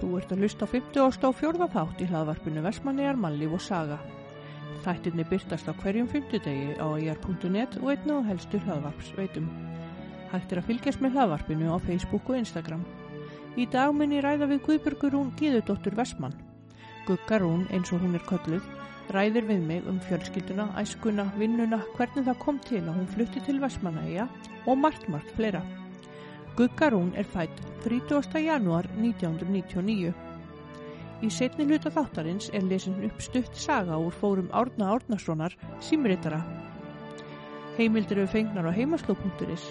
Þú ert að hlusta á 50 ást á fjórða þátt í hlaðvarpinu Vestmanniðar, Mallíf og Saga. Þættirni byrtast á hverjum 50 degi á ir.net og einna á helstu hlaðvarpsveitum. Hægt er að fylgjast með hlaðvarpinu á Facebook og Instagram. Í dag ég ræða við Guðbjörgur Rún Gíðudóttur Vestmann. Gugga Rún, eins og hún er kölluð, ræðir við mig um fjölskylduna, æskuna, vinnuna, hvernig það kom til að hún flutti til Vestmannaeyja og margt margt fleira. Gugga Rún er fætt 30. janúar 1999. Í setni hluta þáttarins er lesin upp stutt saga úr fórum Árna Árnasonar símritara. Heimildir eru fengnar á heimasló.is.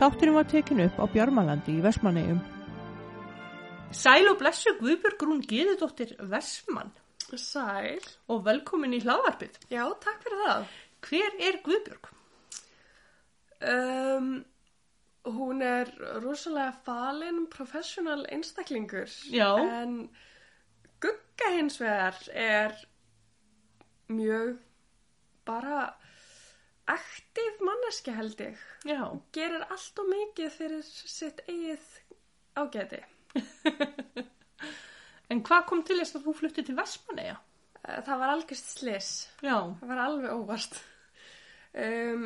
Þátturinn var tekin upp á Bjarmalandi í Vestmannegjum. Sæl og blessu Guðbjörg Rún Gíðudóttir Vestmann Sæl. og velkomin í hlaðvarpið. Já, takk fyrir það. Hver er Guðbjörg? Um, hún er rosalega falin professional einstaklingur. Já. En Gugga hins vegar er mjög bara aktív manneski held ég. Já. Gerir allt og mikið fyrir sitt eigið ágæti. En hvað kom til þess að þú flutti til Vestmanneja? Eh, Það var algjörst slis. Já. Það var alveg óvart. Um,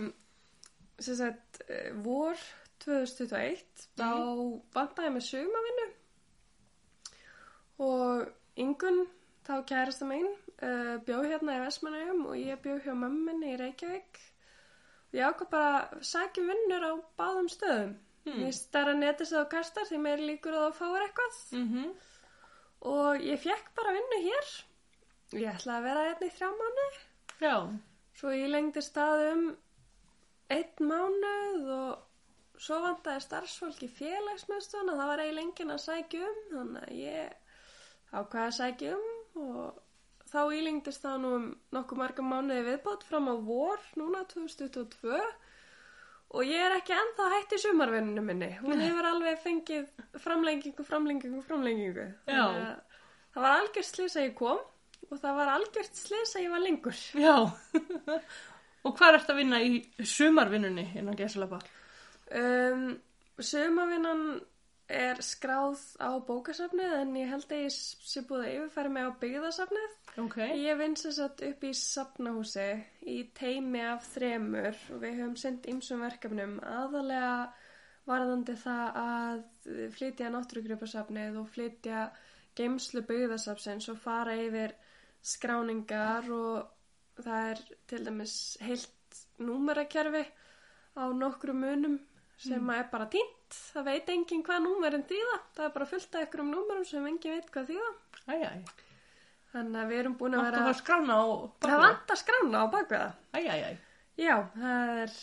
sem sagt, eh, vor 2021, þá vantaði ég með sumavinnu og Ingun, þá kærasta mín, uh, bjó hérna í Vestmannaugum og ég bjó hjá mömminni í Reykjavík. Og ég ákvað bara að sækja vinnur á báðum stöðum. Hmm. Mér stærra netið sem þú kastar því mér líkur að þú fáir eitthvað. Mm -hmm. Og ég fekk bara vinnu hér. Ég ætlaði að vera hérna í þrjá mánu. Já. Svo ég lengdi stað um einn mánuð og svo vantaði starfsfólk í félagsmeðstofan og það var eiginlega enginn að sækja um þannig að ég ákvaði að sækja um og þá ílengdist það nú um nokkuð marga mánuði viðbót fram á vor núna 2022 og ég er ekki ennþá hætt í sumarvinninu minni hún hefur alveg fengið framlengingu, framlengingu, framlengingu. Þannig að það var algjört slis að ég kom og það var algjört slis að ég var lengur Já. og hvað ert að vinna í sumarvinnunni innan Gæsalapa? Um, sumavinnan er skráð á bókasafnið en ég held að ég sé búið að yfirfæra mig á byggðasafnið. Ok. Ég vinn sem sagt upp í safnahúsi í teimi af þremur og við höfum sendt ymsum verkefnum aðalega varðandi það að flytja náttúrugripasafnið og flytja geimslu byggðasafsins og fara yfir skráningar og það er til dæmis heilt númerakerfi á nokkru munum sem er bara týnt. Það veit enginn hvað númerin þýða. Það er bara fullt af ykkurum númerum sem enginn veit hvað þýða. Æjæj. Þannig að við erum búin að vera... að skrána á Það vantar skrána á bakveða. Æjæjæj. Já, það er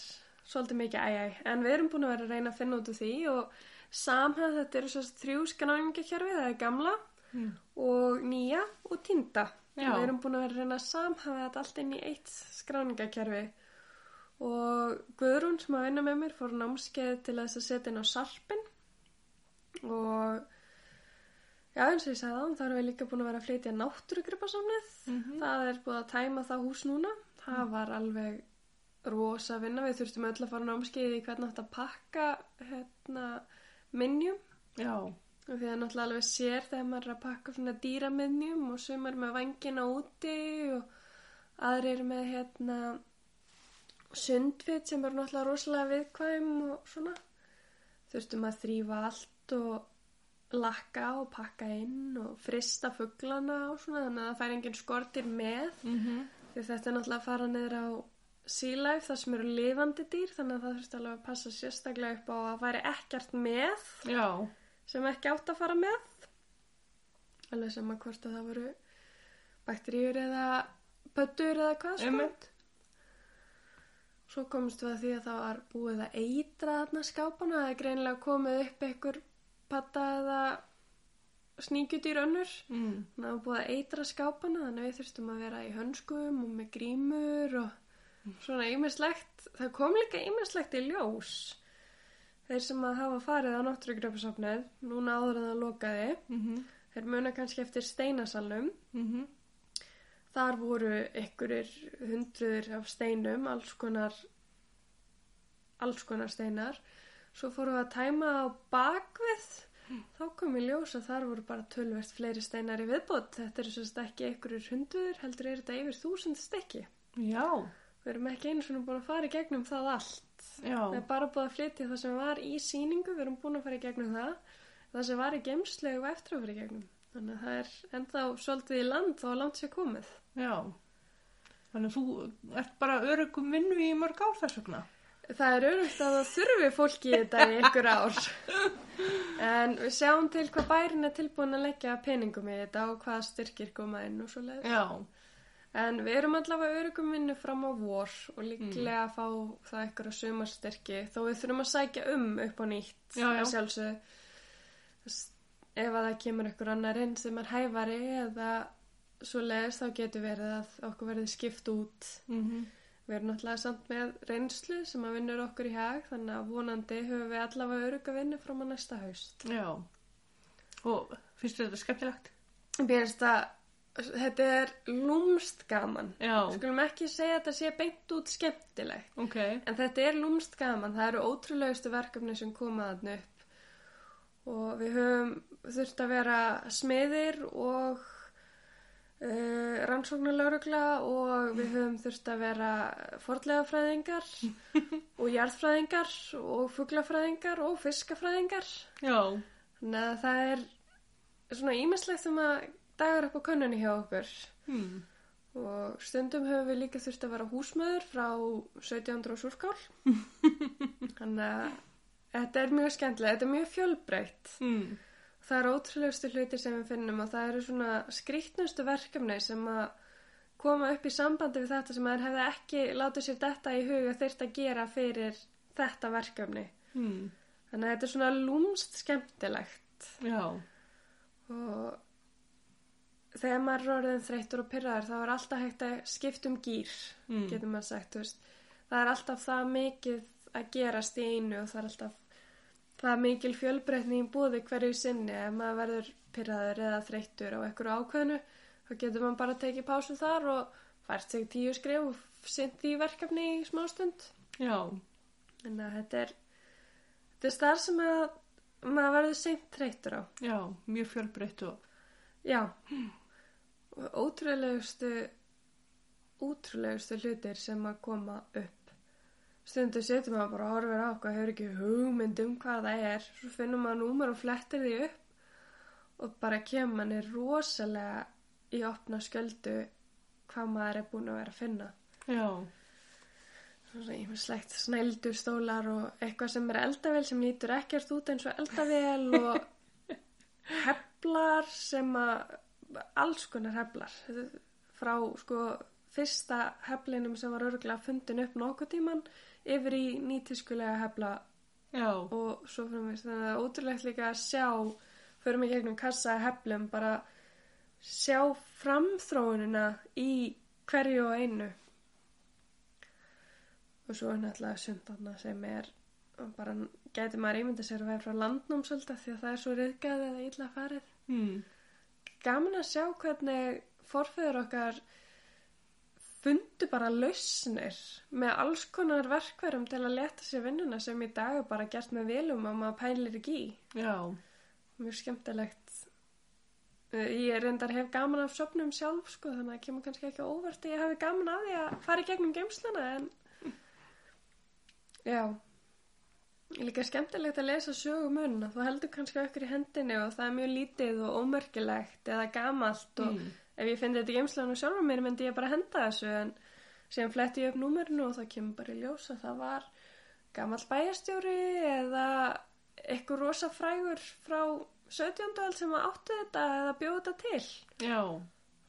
svolítið mikið æjæ. En við erum búin að vera að reyna að finna út úr því og samhæð þetta eru svo þrjú skráningakerfi. Það er gamla Mm. og nýja og týnda. Já. Við erum búin að vera að reyna að samhæfa þetta allt inn í eitt skráningakerfi og Guðrún sem að vinna með mér fór námskeið til þess að setja inn á sarpin og já eins og ég sagði það, þá erum við líka búin að vera að flytja náttúrugripasamnið Mhm. það er búin að tæma það hús núna. Það var alveg rosa vinna, við þurftum öll að fara námskeið í hvernig að pakka hérna, minnjum Já. og því er náttúrulega alveg sér þegar maður er að pakka svona dýramiðnjum og sumar með vangina úti og aðrir með hérna sundfit sem er náttúrulega rosalega viðkvæm og svona. Þurftum að þrýfa allt og lakka og pakka inn og frista fugglana og svona þannig að það fær engin skortir með. Mm því þetta er náttúrulega að fara niður á Life þar sem eru lifandi dýr þannig að það þurfti alveg að passa sérstaklega upp á að væri ekkert með Já. sem ekki átt að fara með. Alveg sem að hvort að það voru bakteríur eða pöttur eða hvað sko. Svo komst við að því að það var búið að eitra þarna skápana það er greinilega komið upp einhver patta eða sníkjudýr önnur. Mm. það var búið að eitra skápana þannig að við þurftum að vera í hönskum og með grímur og svona ýmislegt. Það kom líka ýmislegt í ljós þeir sem að hafa farið á náttúrugröfusafnið núna áður en það lokaði. Mm þeir muna kannski eftir steinasalum -hmm. Þar voru einhverjir hundruður af steinum alls konar alls konar steinar svo fórum við að tæma á bakvið þá kom í ljós að þar voru bara tölvert fleiri steinar í viðbót. Þetta eru sérst ekki einhverjur hundur, heldur er þetta yfir þúsund stykki. Já, Við erum ekki einu svona búin að fara í gegnum það allt. já, Það er bara búin að flytja það sem var í síningu, við erum búin að fara í gegnum það. Það sem var í gemslegu eftir að fara í gegnum. Þannig að það er ennþá svolítið í land þá að land sé komið. Já. Þannig að þú ert bara örugum vinnu í mörg ár þess vegna. Það er auðvitað að það þurfi fólki í þetta í ykkur ár. En við sjáum til hvað bærin er tilbúin að leggja peningum í þetta og hvað styrkir koma inn og svo leiðis. Já, En við erum allavega örugum vinnu fram á vor og líklega að fá það ykkur að sumarstyrki þó við þurfum að sækja um upp á nýtt Já, já. Þess- Ef að það kemur ykkur annar inn sem er hæfari eða svo leiðis þá getur verið að okkur verði skipt út. mhm. Við erum náttúrulega samt með reynslu sem að vinnur okkur í hag þannig að vonandi höfum við allavega öruga vinnu fram á næsta haust. já. Og finnst þetta skemmtilegt? Finnst að þetta er lúmst gaman. Já, skulum ekki segja að þetta sé beint út skemmtilegt. ok. En þetta er lúmst gaman. Það eru ótrúlegustu verkefni sem koma þarna upp. Og við höfum þurft að vera smiðir og uh, rannsóknarlaurugla og við höfum þurft að vera forlegafræðingar og jarðfræðingar og fuglafræðingar og fiskafræðingar. Já, Þannig að það er svona ímislegt sem að dagar upp á könnunni hjá okkur. hmm. Og stundum höfum við líka þurft að vera húsmaður frá 1700 og súrkál. Þannig að þetta er mjög skemmtilega, þetta er mjög fjölbreytt. Hmm. Það eru ótrúlegustu hluti sem við finnum og það eru svona skrýtnustu verkefni sem að koma upp í sambandi við þetta sem maður hefði ekki látið sér þetta í huga þyrft að gera fyrir þetta verkefni. Hmm. Þannig að þetta er svona lúmst skemmtilegt Já, og þegar maður er orðin þreyttur og pyrraður þá er alltaf hægt að skipta um gýr Mm. getur maður sagt, það er alltaf það mikið að gerast í einu og það er alltaf það mikil fjölbreytni í búði hverju sinni. Ef maður verður pyrraður eða þreyttur á einhverju ákveðnu þá getur maður bara tekið pásu þar og fært sig tíu skrif og sint því verkefni í smástund já, en að þetta er þetta er starf sem að maður verður sint þreyttur á. Já, mjög fjölbreytt og Já, og ótrúlegustu, ótrúlegustu hlutir sem að koma upp. Stundu setur maður bara og horfir á hvað hefur ekki hugmynd um hvað það er. Svo finnum maður númer og flettir því upp og bara kemur manni rosalega í opna sköldu hvað maður er búin að vera að finna. já, ímislegt snældur stólar og eitthvað sem er eldavél sem lítur ekkert út eins og eldavél og heflar sem að alls konar heflar frá sko fyrsta heflinum sem var örgulega fundin upp nokkuð tíman yfir í nýtiskulega hefla já, og svo mig þannig að það er ótrúlegt líka að sjá fyrir mig gegnum kassa heflum bara sjá framþróunina í hverju og einu. Og svo er náttúrulega sundarna sem er bara gæti maður ímynda sér að vera frá landnum svolítið því að það er svo riðgæð eða illa farið. Hmm. gaman að sjá hvernig forfeyður okkar fundu bara lausnir með alls konar verkverðum til að leta sér vinnuna sem í dag er bara gert með velum og maður pælir ekki í. já, Mjög skemmtilegt. Eh, Ég reyndar hef gaman af sopnum sjálf sko þannig að kemur kannski ekki á óvart að ég hafi gaman af því að fara í gegnum geimsluna en já. Líka skemmtilegt að lesa sögum munna. Þú heldur kannski okkur í hendinni og það er mjög lítið og ómerkilegt eða gamalt og Mm. Ef ég fyndi þetta í geimslunum sjálfur mér myndi ég bara henda þessu en síðan fletti ég upp númerinu og það kemur bara í ljós að það var gamall bæjastjóri eða eitthvað rosa frægur frá 17. öld sem átti þetta eða bjóði þetta til. já,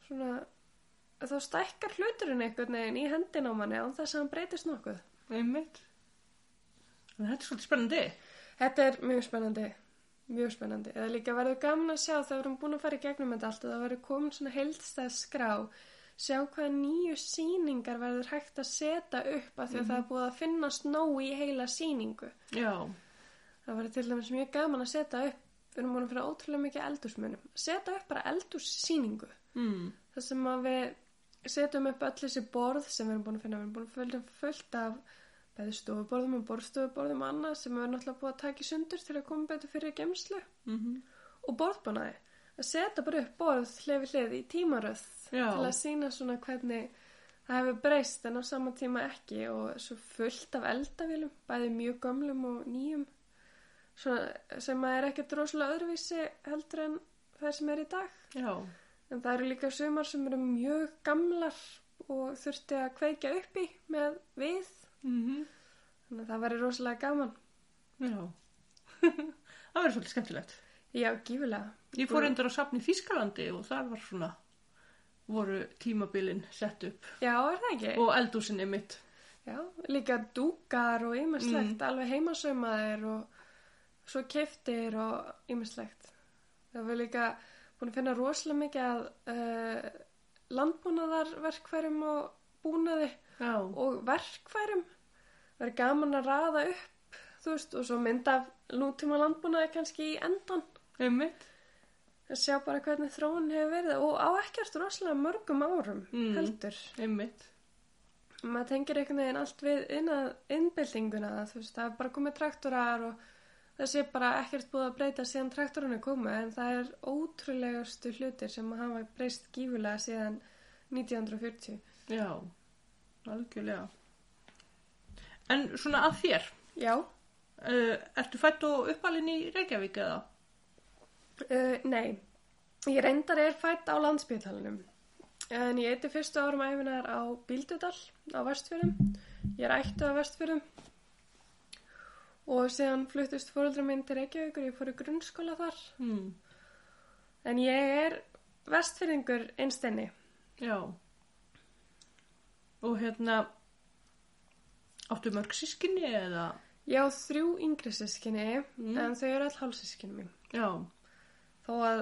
Svona, þá stækkar hluturinn einhvern veginn í hendin á manni án þess að hann breytist nokkuð. einmitt. Þetta er svolítið spennandi. Þetta er mjög spennandi, mjög spennandi. Eða líka verður gaman að sjá þegar við erum búin að fara í gegnum þetta allt og það verður komin svona heildstæð skrá, sjá hvaða nýju sýningar verður hægt að setja upp af því að það er búið að finnast nóg í heila sýningu. Já, Það verður til dæmis mjög gaman að setja upp, við erum búin að finna ótrúlega mikið eldúsmunum, setja upp bara eldússýningu. mm. Það sem að við setjum upp öll þessi borð sem við erum búin að finna, við erum búin að följa fullt af bæði stofuborðum og borðstofuborðum annað sem við erum náttúrulega búið að taka í sundur til að koma betur fyrir gemslu Mm og borðbúnaði að setja bara upp borð hlið við hlið í tímaröð Já. til að sína svona hvernig það hefur breyst en á sama tíma ekki. Og svo fullt af eldavélum bæði mjög gömlum og nýjum. Svona, sem að er ekkert rosalega öðruvísi heldur en það sem er í dag. Já. en það eru líka sumar sem eru mjög gamlar og þurfti að kveikja upp í með við Mm þannig að það væri rosalega gaman Já. það verður svolítið skemmtilegt. já, gífulega Ég fór endur á safni Þískalandi og þar var svona, voru tímabilin sett upp já, er það ekki? og eldúsinni mitt. Já, líka dúkar og ýmislegt, alveg heimasaumaðir og svo keftir og ýmislegt. Það var líka búin að finna rosalega mikið að uh, landbúnaðarverkfærum og búnaði Já. og verkfærum. Það er gaman að raða upp, þú veist, og svo mynda af nútíma landbúnaði kannski í endan. Einmitt. Að sjá bara hvernig þróun hefur verið og á ekkert rosalega mörgum árum Mm. heldur. Einmitt. maður tengir einhvern veginn allt við innbyldinguna, þú veist, það er bara komið traktorar og það sé bara ekkert búið að breyta síðan traktorinu komið en það er ótrúlegastu hlutir sem hafa breyst gífulega síðan 1940. Já, algjörlega. En svona að þér, Já, uh, ertu fætt og uppalinn í Reykjavík eða? uh, nei, ég reyndar er fætt á landsbytalinum en ég eitti fyrstu árum æfinar á Bíldudal á Vestfjörðum. Ég er ættu á Vestfjörðum og síðan fluttist fóruldra minn til Reykjavíkur, ég fór í grunnskóla þar. Mm. En ég er vestfyrðingur einstenni. Já. Og hérna, áttu mörg sískinni eða? Ég á þrjú yngri sískinni Mm. en þau eru all hálfsískinni mín. Já. Þó að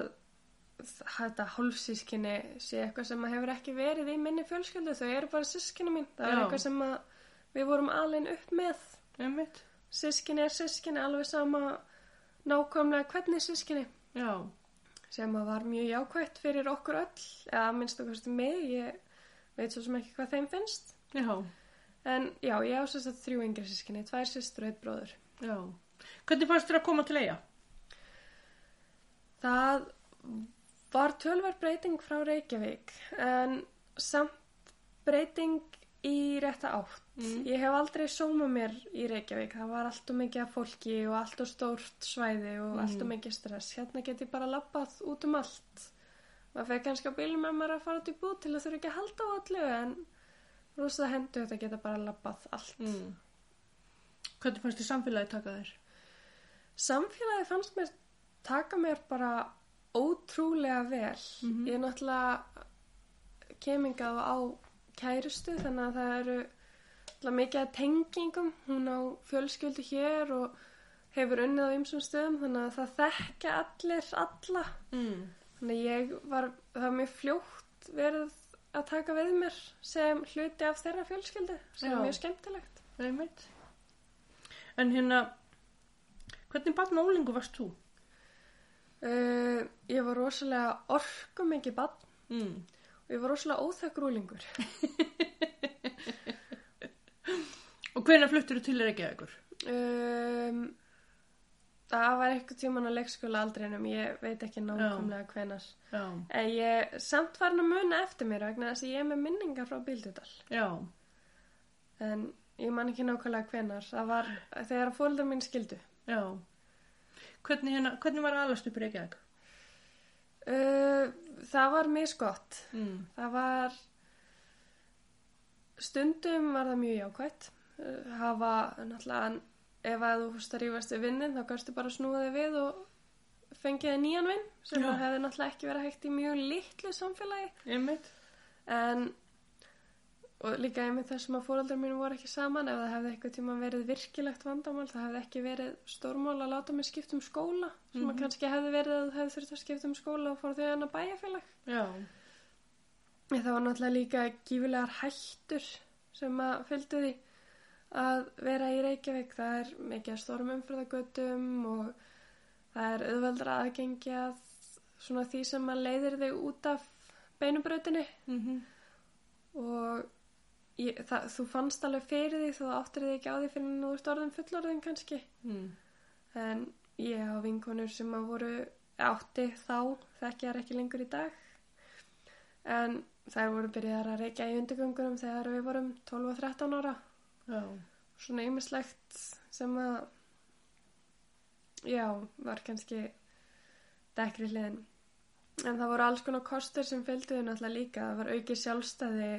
þetta hálfsískinni sé eitthvað sem hefur ekki verið í minni fjölskyldu. Þau eru bara sískinni mín. Það er Já. eitthvað sem við vorum alveg upp með. Einmitt. Sískinni er sískinni alveg sama nákvæmlega hvernig sískinni. Já. Sem að var mjög jákvætt fyrir okkur öll. Eða minnst okkur mig. Ég veit svo sem ekki hvað þeim finnst. Já. En já, ég á sérst að þrjú yngri sískinni. Tvær sýstur og eitt bróður. Já. Hvernig fannst þér að koma til eiga? Það var tölvar breyting frá Reykjavík en samt breyting í rétta átt. Mm. Ég hef aldrei sómað mér í Reykjavík. Það var allt og mikið af fólki og allt og stórt svæði og Mm. allt og mikið stress. Hérna get ég bara labbað út um allt. Maður fyrir kannski á bílum með maður að fara út í búð til að þurfa ekki að halda á allu en rosa hendu þetta geta bara labbað allt. Mm. Hvernig fannst þér samfélagi taka þér? Samfélagi fannst mér taka mér bara ótrúlega vel. Mhm. Ég er náttúrulega kemingað á kærustu þannig að það eru náttúrulega mikið að tengingum. Hún á fjölskyldu hér og hefur unnið á ymsum stöðum þannig að það þekkja allir alla. Mm. Þannig ég var, það var mjög fljótt verið að taka við mér sem hluti af þeirra fjölskyldu sem Já. er mjög skemmtilegt. Einmitt. En hérna, hvernig barn og ólingu varst þú? Uh, ég var rosalega orku mikið bann Mm. og ég var rosalega óþekkur úlingur. Og hvernig fluttur þú til Reykjavíkur? Um, það var eitthvað tíman á leikskóla aldrinum, ég veit ekki nákvæmlega hvenar. En ég samt farin að muna eftir mér vegna þess að ég er með minningar frá Bíldudal. Já. En ég man ekki nákvæmlega hvenar. Það var þegar fólkdar mín skildu. Já. Hvernig, hérna, hvernig var aðlast upp í Reykjavík? Uh, það var misgott. Mm. Það var stundum var það mjög jákvætt. Uh, hafa náttúrulega ef að þú fórst að rífast við vinnin þá kannstu bara snúða þig við og fengið þig nýjan vinn sem það hefði náttúrulega ekki verið hægt í mjög litlu samfélagi. Einmitt. en og líka einmitt þessum að fóröldrar mínu voru ekki saman ef það hefði eitthvað tíma verið virkilegt vandamál það hefði ekki verið stórmál að láta mig skipta um skóla sem að kannski hefði verið að þú hefði þurft að skipta um skóla og fór enn að bæjarfélag. Já. En Það var náttúrulega líka gífulegar hættur sem að fylgdu því að vera í Reykjavík. Það er mikið að stórum umfyrðagötum og það er auðveldra aðgengi að svona því sem að leiðir þig út af beinubrautinni Mm og ég, það, þú fannst alveg fyrir því þú áttir því ekki á því fyrir nú ert orðin fullorðin kannski Mm. en ég á vinkonur sem að voru átti þá þekkjar ekki lengur í dag en þær voru byrjaðar að reykja í undirgöngunum þegar við vorum 12 og 13 ára Já. svona ýmislegt sem að já, var kannski dekri hliðin. En það voru alls konar kostur sem fylgduði náttúrulega líka, það var aukið sjálfstæði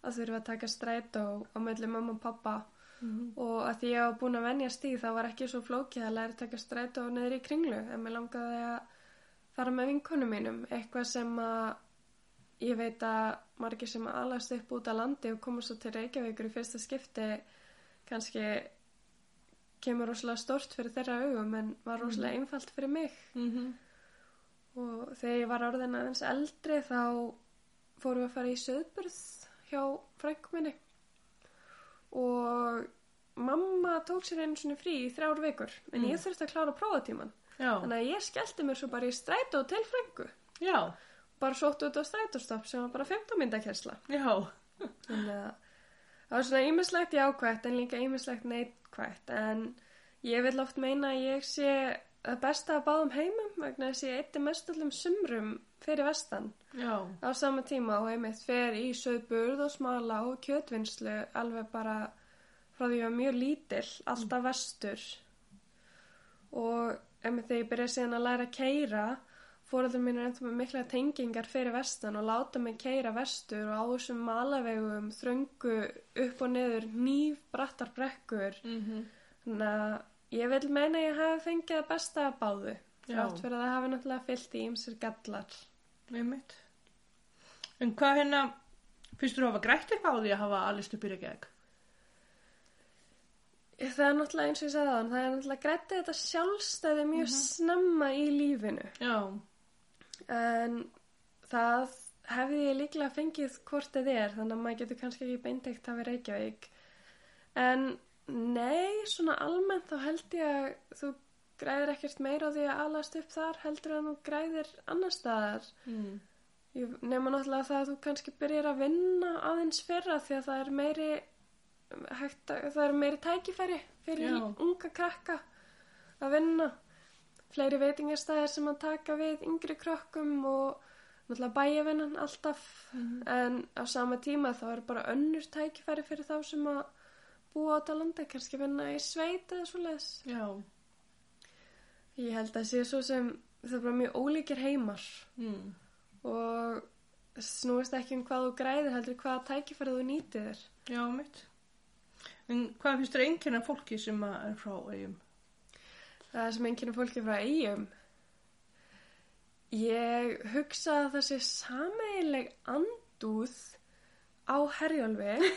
að þurfa að taka strætó á melli mamma og pappa Mm. og að því ég var búin að venjast í það var ekki svo flókið að læra að taka strætó neður í kringlu en mér langaði að fara með vinkonum mínum. Eitthvað sem að ég veit að margir sem alast upp út á landi og komur svo til Reykjavíkur í fyrsta skipti kannski kemur rosalega stort fyrir þeirra augum en var rosalega einfalt fyrir mig. Mm og þegar ég var orðin aðeins eldri þá fórum við að fara í söðburð hjá frængu minni. Og mamma tók sér einu svona frí í þrjár vikur en ég þurfti að klára prófatíman Já. þannig að ég skellti mér svo bara í strætó til frængu Já. Bara sótt út á strætóstopp sem var bara 15 myndakersla Já. þannig að það var svona ýmislegt jákvætt en líka ýmislegt neikvætt. En ég vil oft meina að ég sé að besta að báðum heimum vegna þess að ég eitti mest allum sumrum fyrir vestan. Já. á sama tíma og einmitt fer í söðburð og smala og kjötvinnslu alveg bara frá því að ég var mjög lítill, alltaf vestur. Og einmitt þegar ég byrjaði síðan að læra að keira fóröldur mín er ennþá með mikla tengingar fyrir vestan og láta mig keira vestur og á þessum malavegum þröngu upp og niður nýf brattar brekkur Mm þannig að ég vil meina ég hafi fengið að besta að báðu Já. þrátt fyrir að það hafi náttúrulega fyllt í ymsir gallar Einmitt. En hvað hérna, finnst þú að hafa grætt eitthvað á því að hafa alist upp í Reykjavík? Það er náttúrulega eins og ég sagði þann, það er náttúrulega grættið þetta sjálfstæði mjög snemma í lífinu. Já. En það hefði ég líklega fengið hvort þið er, þannig að maður getur kannski ekki beintegt að vera Reykjavík. En nei, svona almennt þá held ég að þú græðir ekkert meira á því að alast upp þar heldur en þú græðir annar staðar. Mm. Nema náttúrulega það að þú kannski byrjar að vinna aðeins fyrra því að það er meiri hægt að, það er meiri tækifæri fyrir Já. unga krakka að vinna fleiri veitingastæðir sem að taka við yngri krökkum og náttúrulega bæjavinnan alltaf en á sama tíma þá er bara önnur tækifæri fyrir þá sem að búa á þetta landi, kannski vinna í sveit eða svoleiðis. Já. Ég held að sé svo sem það er bara mjög ólíkir heimar Mm. og snúist ekki um hvað þú græðir heldur hvaða tækifæri þú nýtið þér. Já, mitt. En hvað finnst þér einkenna fólki sem er frá eigum? Það er sem einnkynna fólki frá eigum. Ég hugsa að það sé sameiginleg andúð á herjálfi,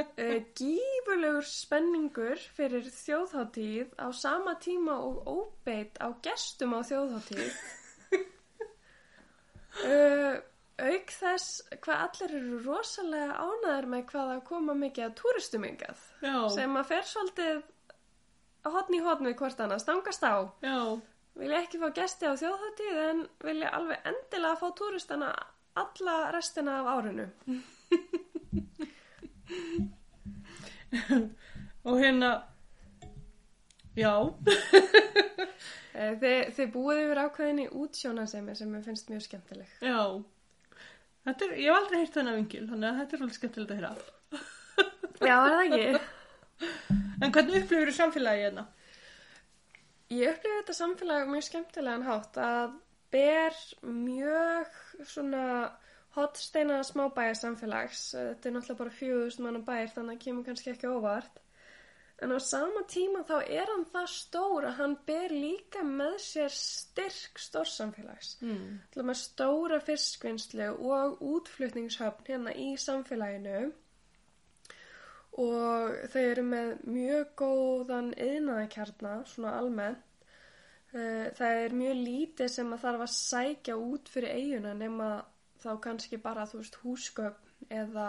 uh, gífurlegur spenningur fyrir þjóðháttíð á sama tíma og óbeitt á gestum á þjóðháttíð. Uh, auk þess hvað allir eru rosalega ánæður með hvað að koma mikið að túristum yngað Já. sem að fer svolítið hotn í hotn við hvort annað, stangast á Já. vilja ekki fá gesti á þjóðháttíð en vilja alveg endilega fá túristana alla restina af árinu Og hérna, já. Eh, þið, þið búið yfir ákveðinni útsjónasemi sem mér finnst mjög skemmtileg Já. Er, ég hef aldrei heyrt þennan vingil, þannig að þetta er svolítið skemmtilegt að heyra. Já, er það ekki? En hvernig upplifir þú samfélagi hérna? Ég upplifi þetta samfélag mjög skemmtilegan hátt að ber mjög svona hotsteina smábæja samfélags. Þetta er náttúrulega bara 4000 manna bæir þannig að það kemur kannski ekki óvart. En á sama tíma þá er hann það stór að hann ber líka með sér styrk stórsamfélags. Mm. Stóra fiskvinnslu og útflutningshöfn hérna í samfélaginu og þau eru með mjög góðan yðnaðakjarna, svona almennt. Eh, Það er mjög lítið sem að þarf að sækja út fyrir eiguna nema þá kannski bara, þú veist, húsgögn eða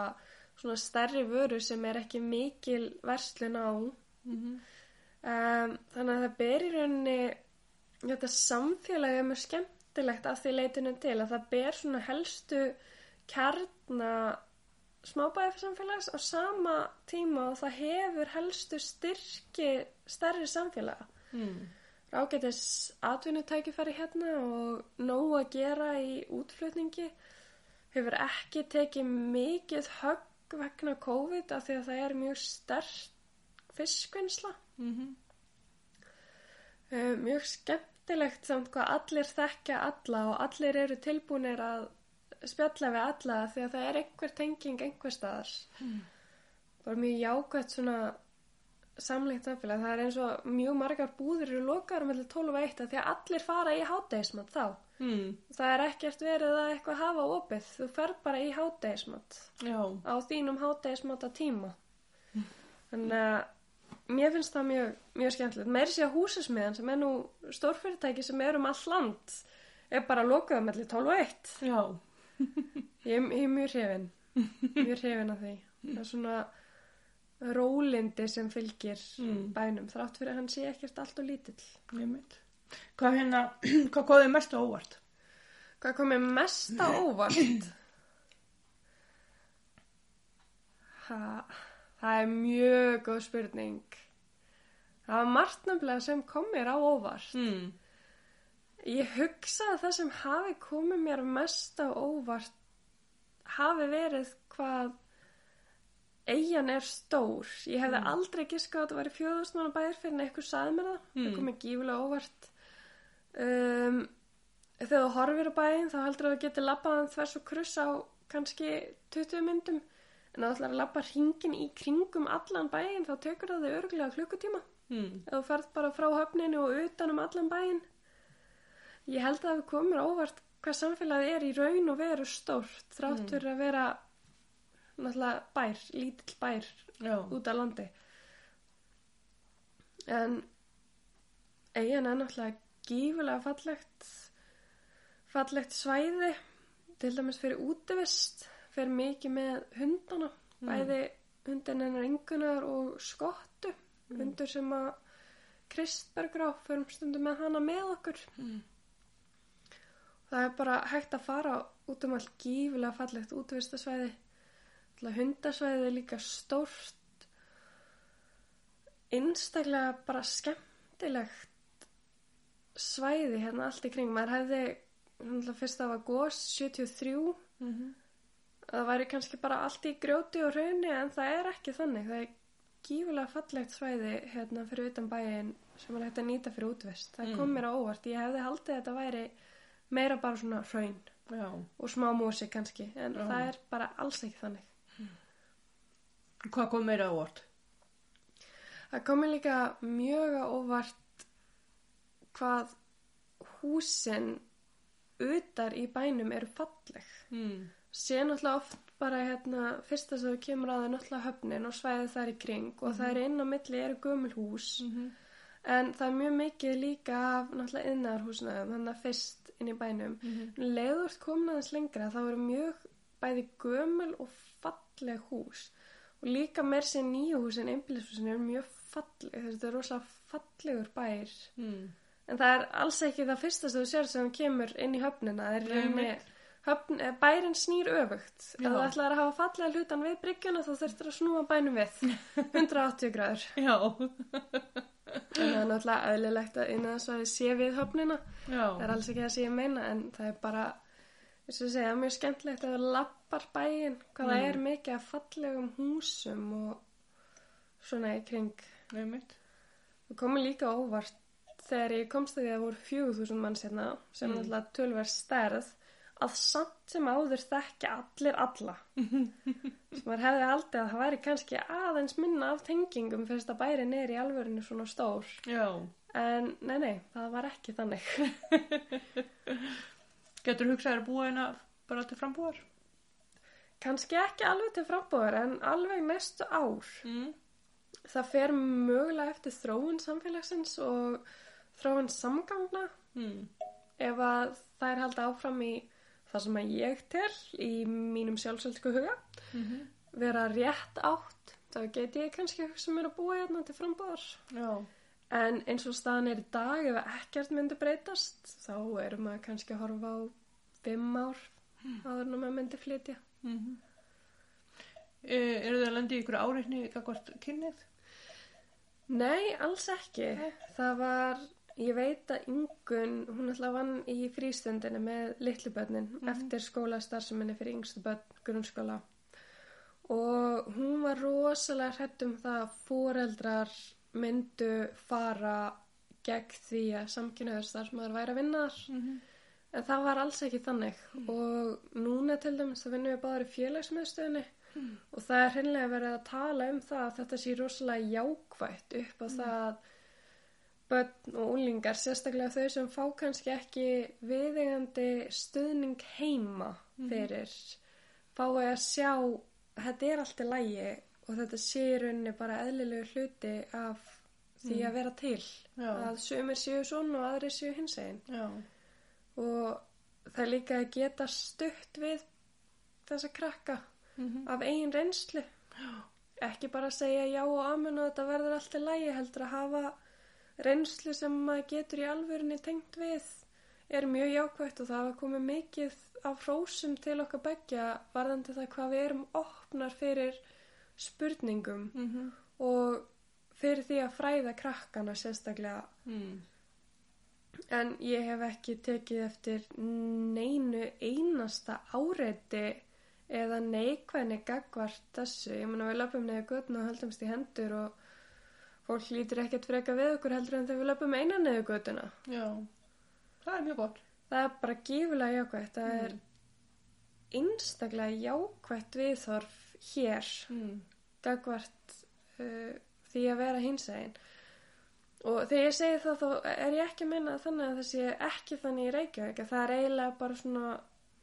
svona stærri vöru sem er ekki mikil verslun á. Mm Um, þannig að það ber í rauninni þetta samfélagi er mjög skemmtilegt af því leitinu til að það ber svona helstu kjarna smábæðarsamfélags á sama tíma og það hefur helstu styrki stærri samfélaga. Mm. Rágætis atvinnutækifæri hérna og nóg að gera í útflutningi hefur ekki tekið mikið högg vegna COVID af því að það er mjög sterk fiskvinnsla. Mm Uh, mjög skemmtilegt samt hvað allir þekkja alla og allir eru tilbúinir að spjalla við alla því að það er einhver tenging einhver staðar. Mm. Bara mjög jákvæmt svona samleikt samfélag. Það er eins og mjög margar búðir eru lokaður með 12 og 1 því að allir fara í hátdeismat þá. Mm. Það er ekkert verið að eitthvað hafa opið. Þú fer bara í hátdeismat Já. á þínum hátdeismat að tíma. Þannig að mér finnst það mjög, mjög skemmtilegt. Meiri sé að húsasmiðan sem er nú stórfyrirtæki sem er um all land er bara lokuð með 12 og 1. Já. Ég, ég er mjög hrifin. Mjög hrifin af því. Það er svona rólindi sem fylgir Mm. bænum þrátt fyrir að hann sé ekkert allt og lítill. Ég mynd. Hvað hérna, hvað komið mest á óvart? Hvað komið mest á óvart? Ha, það er mjög góð spurning. Það var margt nefnilega sem kom mér á óvart. Mm. Ég hugsa að það sem hafi komið mér mest á óvart hafi verið hvað eigin er stór. Ég hefði aldrei giskað að þetta væri fjóðustmána bæðir fyrir en eitthvað saði mér það. Það Mm. kom mér gífulega óvart. Um, þegar þú horfir á bæinn þá heldur að þú getur labbaðan þvers og kruss á kannski 20 myndum en þú ætlar að labba hringin í kringum allan bæinn þá tekur það þig örglega klukkutíma Mm. þú ferð bara frá höfninu og utan um allan bæinn. Ég held að það komur óvart hvað samfélagið er í raun og veru stórt þrátt fyrir að vera náttúrulega bær, lítill bær Já. út af landi. En eigin er náttúrulega gífulega fallegt, fallegt svæði, til dæmis fyrir útivist, fyrir mikið með hundana, bæði hundin hennar yngunar og skottu, hundur sem að Kristbergur á, förum stundum með hana með okkur. Mm. Það er bara hægt að fara út um allt gífulega fallegt útvistasvæði. Hundasvæði er líka stórt. Einstaklega bara skemmtilegt svæði hérna allt í kring. Maður hefði, fyrst það var gos 73, Mm það væri kannski bara allt í grjóti og raunni en það er ekki þannig. Það er gífulega fallegt svæði hérna fyrir utan bæin sem er hægt að nýta fyrir útvist. Það Mm. kom mér á óvart. Ég hefði haldið að þetta væri meira bara svona raun Já. og smá músi kannski en Já. það er bara alls ekki þannig. Hvað kom meira á óvart? Það komi líka mjög á óvart hvað húsin utar í bænum eru falleg. Mm. Sé náttúrulega oft bara hérna fyrsta sem þú kemur að það er náttúrulega höfnin og svæðið þar í kring og það er inn á milli eru gömul hús Mm en það er mjög mikið líka af náttúrulega innarhúsnaðum þannig að fyrst inn í bænum. -hmm. Leður komin aðeins lengra þá eru mjög bæði gömul og falleg hús og líka meir sér nýju húsin, einbílishúsin eru mjög falleg, þetta er rosalega fallegur bær Mm. en það er alls ekki það fyrsta sem þú sér sem kemur inn í höfnina, það er einmitt. höfn, eh, bærin snýr öfugt ef þú ætlar að hafa fallega hlutan við bryggjuna þá þurftur að snúa bænum við 180 gráður Já. en það er náttúrulega eðlilegt að innan þess að þið sé við höfnina það er alls ekki það sem ég meina en það er bara eins og segja, mjög skemmtilegt að það lappar bæinn hvað það Mm. er mikið af fallegum húsum og svona í kring Nei mitt. það komi líka óvart þegar ég komst að því að það voru 4000 manns hérna sem Mm. alltaf tölver stærð að samt sem áður þekki allir alla sem maður hefði haldið að það væri kannski aðeins minna af tengingum fyrst að bærin er í alvörinu svona stór Já. en nei nei, það var ekki þannig Getur hugsaður að búa hérna bara til frambúar? kannski ekki alveg til frambúðar en alveg næstu ár Mm. það fer mögulega eftir þróun samfélagsins og þróun samgangna Mm. ef að það er haldið áfram í það sem að ég tel í mínum sjálfsöldsku huga Mm vera rétt átt þá geti ég kannski hugsa mér að búa hérna til frambúðar Já. en eins og staðan er í dag ef ekkert myndi breytast þá erum maður kannski að horfa á fimm ár áður en að maður myndi flytja Mm E, eru þið að lendi í ykkur áreitni gagvart kynnið? Nei, alls ekki. Nei. Það var, ég veit að Ingun, hún alltaf vann í frístundinu með litlu börnin eftir skólastarfseminni fyrir yngstu börn grunnskóla. Og hún var rosalega hrætt um það að foreldrar myndu fara gegn því að samkynnaður starfsmæður væri að vinna þar. Mm -hmm. En það var alls ekki þannig og núna til dæmis þá vinnum við báður í félagsmiðstöðinni og það er hreinlega verið að tala um það að þetta sé rosalega jákvætt upp á það að börn og úlingar, sérstaklega þau sem fá kannski ekki viðegandi stuðning heima fyrir, fái að sjá þetta er allt í lægi og þetta sé í rauninni bara eðlilegu hluti af því að vera til Já. að sumir séu svona og aðrir séu hins einn Já. og það er líka að geta stutt við þessa krakka Mm af eigin reynslu. Ekki bara að segja já og amen og þetta verður allt í lægi heldur að hafa reynslu sem maður getur í alvörinni tengt við er mjög jákvægt og það hafa komið mikið af hrósum til okkar begja varðandi það hvað við erum opnar fyrir spurningum Mm og fyrir því að fræða krakkana sérstaklega mm. En ég hef ekki tekið eftir neinu einasta áreiti eða neikvæðni gagvart þessu. Ég meina við löpum neður göttuna og höldumst í hendur og fólk lítur ekkert freka við okkur heldur en þegar við löpum eina neður göttuna. Já. Það er mjög gott. Það er bara gífulega jákvætt. Það er einstaklega jákvætt viðþorf hér Mm. gagvart uh, því að vera hinsægin. Og þegar ég segi það þá er ég ekki að minna þannig að það sé ekki þannig í Reykjavík. að Það er eiginlega bara svona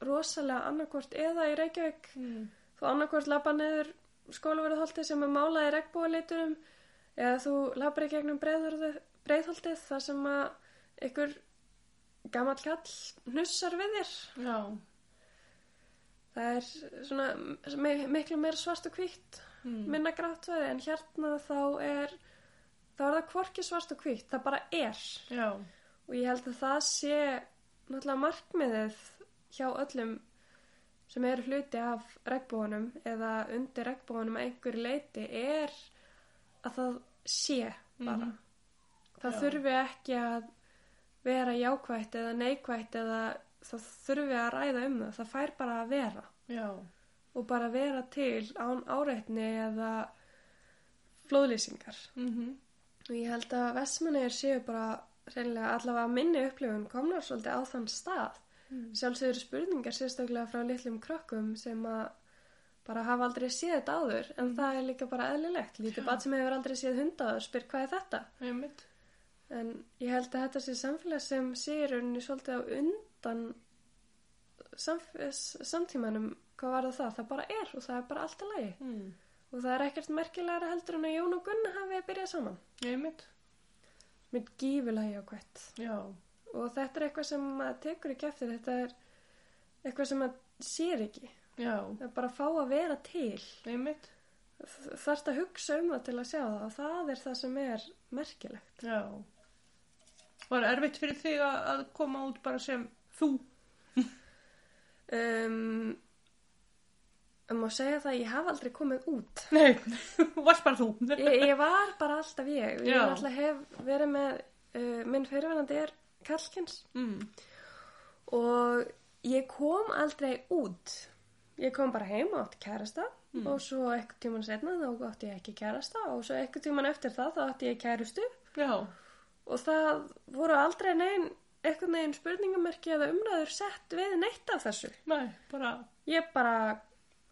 rosalega annarkvort eða í Reykjavík. Mm. Þú annarkvort labba niður skólaverðholtið sem er málað í regnbúaliturum eða þú labbar í gegnum breiðholtið þar sem að ykkur gamall kall hnussar við þér. Já. Það er svona mi- miklu meira svart og hvítt Mm. minna grátt svæði en hérna þá er þá er það hvorki svart og hvítt það bara er Já. og ég held að það sé náttúrulega markmiðið hjá öllum sem eru hluti af regnbóðunum eða undir regnbóðunum að einhverju leiti er að það sé bara Mhm. það Já. þurfi ekki að vera jákvætt eða neikvætt eða það þurfi að ræða um það það fær bara að vera Já. og bara vera til án áreitni eða flóðlýsingar. Mm Og ég held að vestmannir séu bara reynilega allavega minni upplifun komnar svolítið á þann stað. Mm. Sjálfsögur spurningar sérstaklega frá litlum krökkum sem að bara hafa aldrei séð þetta áður en það er líka bara eðlilegt. Lítið bat sem hefur aldrei séð hundaður spyr hvað er þetta? Einmitt. En ég held að þetta sé samfélag sem sé í rauninni svolítið á undan samtímanum hvað var það? Það bara er og það er bara allt í lagi. Mm. Og það er ekkert merkilegra heldur en að Jón og Gunna hafi byrjað saman. Einmitt. Með gífulega jákvætt. Já. Og þetta er eitthvað sem maður tekur ekki eftir. Þetta er eitthvað sem maður sér ekki. Já. Bara fá að vera til. Einmitt. Þarft að hugsa um það til að sjá það. Og það er það sem er merkilegt. Já. Var erfitt fyrir þig að koma út bara sem þú? Um, um að segja það, ég hafa aldrei komið út. Nei, þú varst bara þú. Ég, ég var bara alltaf ég. Ég Já. alltaf hef verið með, uh, minn fyrirvænandi er Kallkins. Mm. og ég kom aldrei út ég kom bara heim og átti kærasta og svo eitthvað tíman setna þá átti ég ekki kærasta og svo eitthvað tíman eftir það þá átti ég kærustu Já. og það voru aldrei neinn eitthvað neginn spurningamerki eða umræður sett við neitt af þessu Nei, bara, ég bara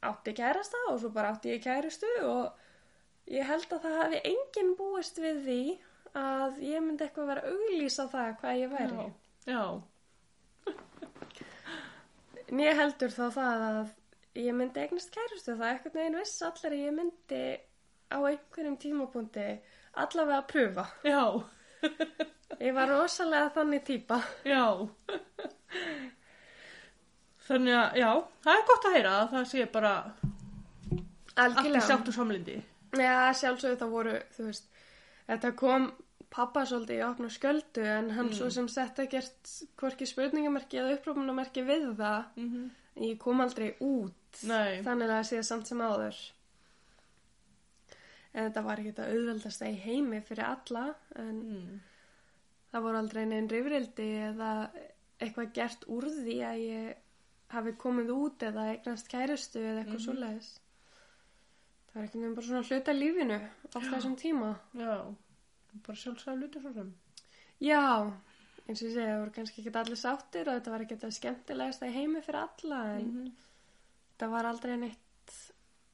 átti kærasta og svo bara átti ég kærustu og ég held að það hafi enginn búist við því að ég myndi eitthvað vera auglýsa það hvað ég væri já. Já. Ég heldur þá það að ég myndi eignast kærustu það ekkert neginn viss allir að ég myndi á einhverjum tímapunkti allavega að pröfa. Já. Ég var rosalega þannig típa. Já. Þannig að, já, það er gott að heyra að það sé bara Algjörlega. sátt og samlindi. Já, sjálfsögðu það voru, þú veist, þetta kom pappa svolítið í opna sköldu en hann svo sem sett ekkert hvorki spurningamerki eða upprópunamerki við það. Mm -hmm. Ég kom aldrei út Nei. þannig að sé samt sem áður. en þetta var ekki þetta auðveldasta í heimi fyrir alla en Mm. það voru aldrei neinn rifrildi eða eitthvað gert úr því að ég hafi komið út eða eignast kærustu eða eitthvað Mhm. svoleiðis það var ekki nefnum bara svona hluta lífinu á þessum tíma Já, bara sjálfsagt luti svo sem. já, eins og ég segja, það voru kannski ekki allir sáttir og þetta var ekki þetta skemmtilegasta í heimi fyrir alla en Mm það var aldrei neitt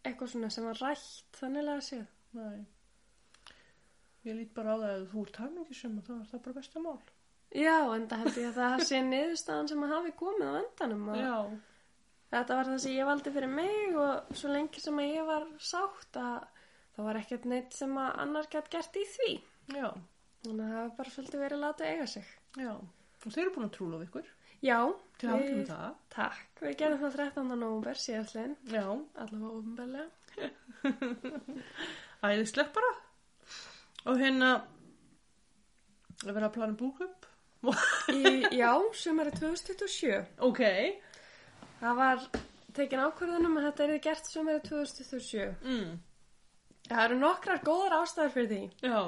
eitthvað svona sem var rætt þannig að séð Nei. Ég lít bara á það að þú ert hamingisum og þá er það bara besta mál. já, en það held ég að það sé niðurstaðan sem að hafi komið á endanum þetta var það sem ég valdi fyrir mig og svo lengi sem að ég var sátt að það var ekkert neitt sem að annar gætt gert í því Já. þannig að það hafi bara svolítið verið látið eiga sig Já. Og þeir eru búin að trúla við ykkur. Já, Til að með það. takk, við gerum það 13. november síðastlinn, Já. allavega ofinbeglega Æðislegt bara. Og hérna, að vera að plana búkup. já, sumari 2027 Ok. það var tekin ákvörðunum að þetta er gert sumari 2027 Mm. það eru nokkrar góðar ástæður fyrir því Já.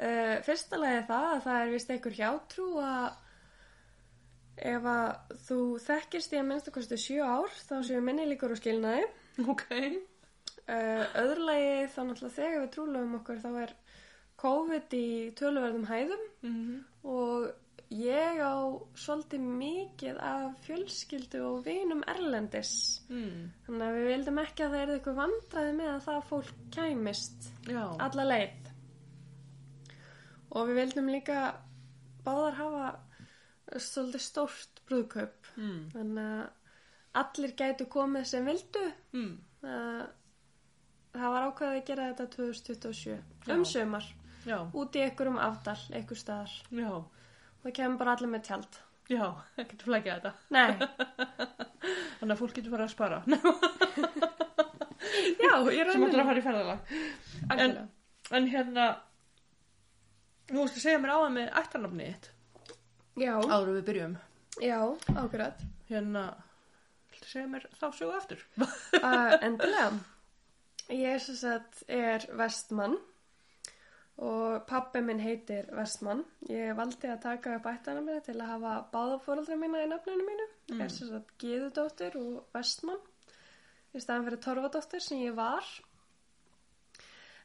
Uh, fyrsta lagi er það að það er vist einhver hjátrú að ef að þú þekkist í að minnst að kosti sjö ár þá séu minni líkur og skilnaði. Ok. Uh, öðru lagi þá náttúrulega þegar við trúlum okkur þá er COVID í töluverðum hæðum Mm og ég á svolítið mikið af fjölskyldu og vinum erlendis. Mm. Þannig að við vildum ekki að það er eitthvað vandraði með að það fólk kæmist Já. alla leið og við vildum líka báðar hafa svolítið stórt brúðkaup Mm. þannig að allir gætu komið sem vildu Mm. það var ákveðið að gera þetta 2027 Já. um sömar, Já. út í einhverjum afdal einhver staðar Já. og það kemur bara allir með tjald Já. Ekkert flækja þetta. nei, Þannig að fólk getur farið að spara. já, ég Sem ætlar að fara í ferðalag. algjörlega En hérna, þú veist að segja mér á það með ættarnafnið. Já, Áður við byrjum. já, ákveðat Hérna, segja mér þá sögu aftur? uh, endilega. Ég er sem sagt er vestmann og pappi minn heitir vestmann. Ég valdi að taka upp ættana minni til að hafa báða fóröldra mína í nafninu mínu. Ég er sem sagt Gíðudóttir og vestmann í staðan fyrir Torfadóttir sem ég var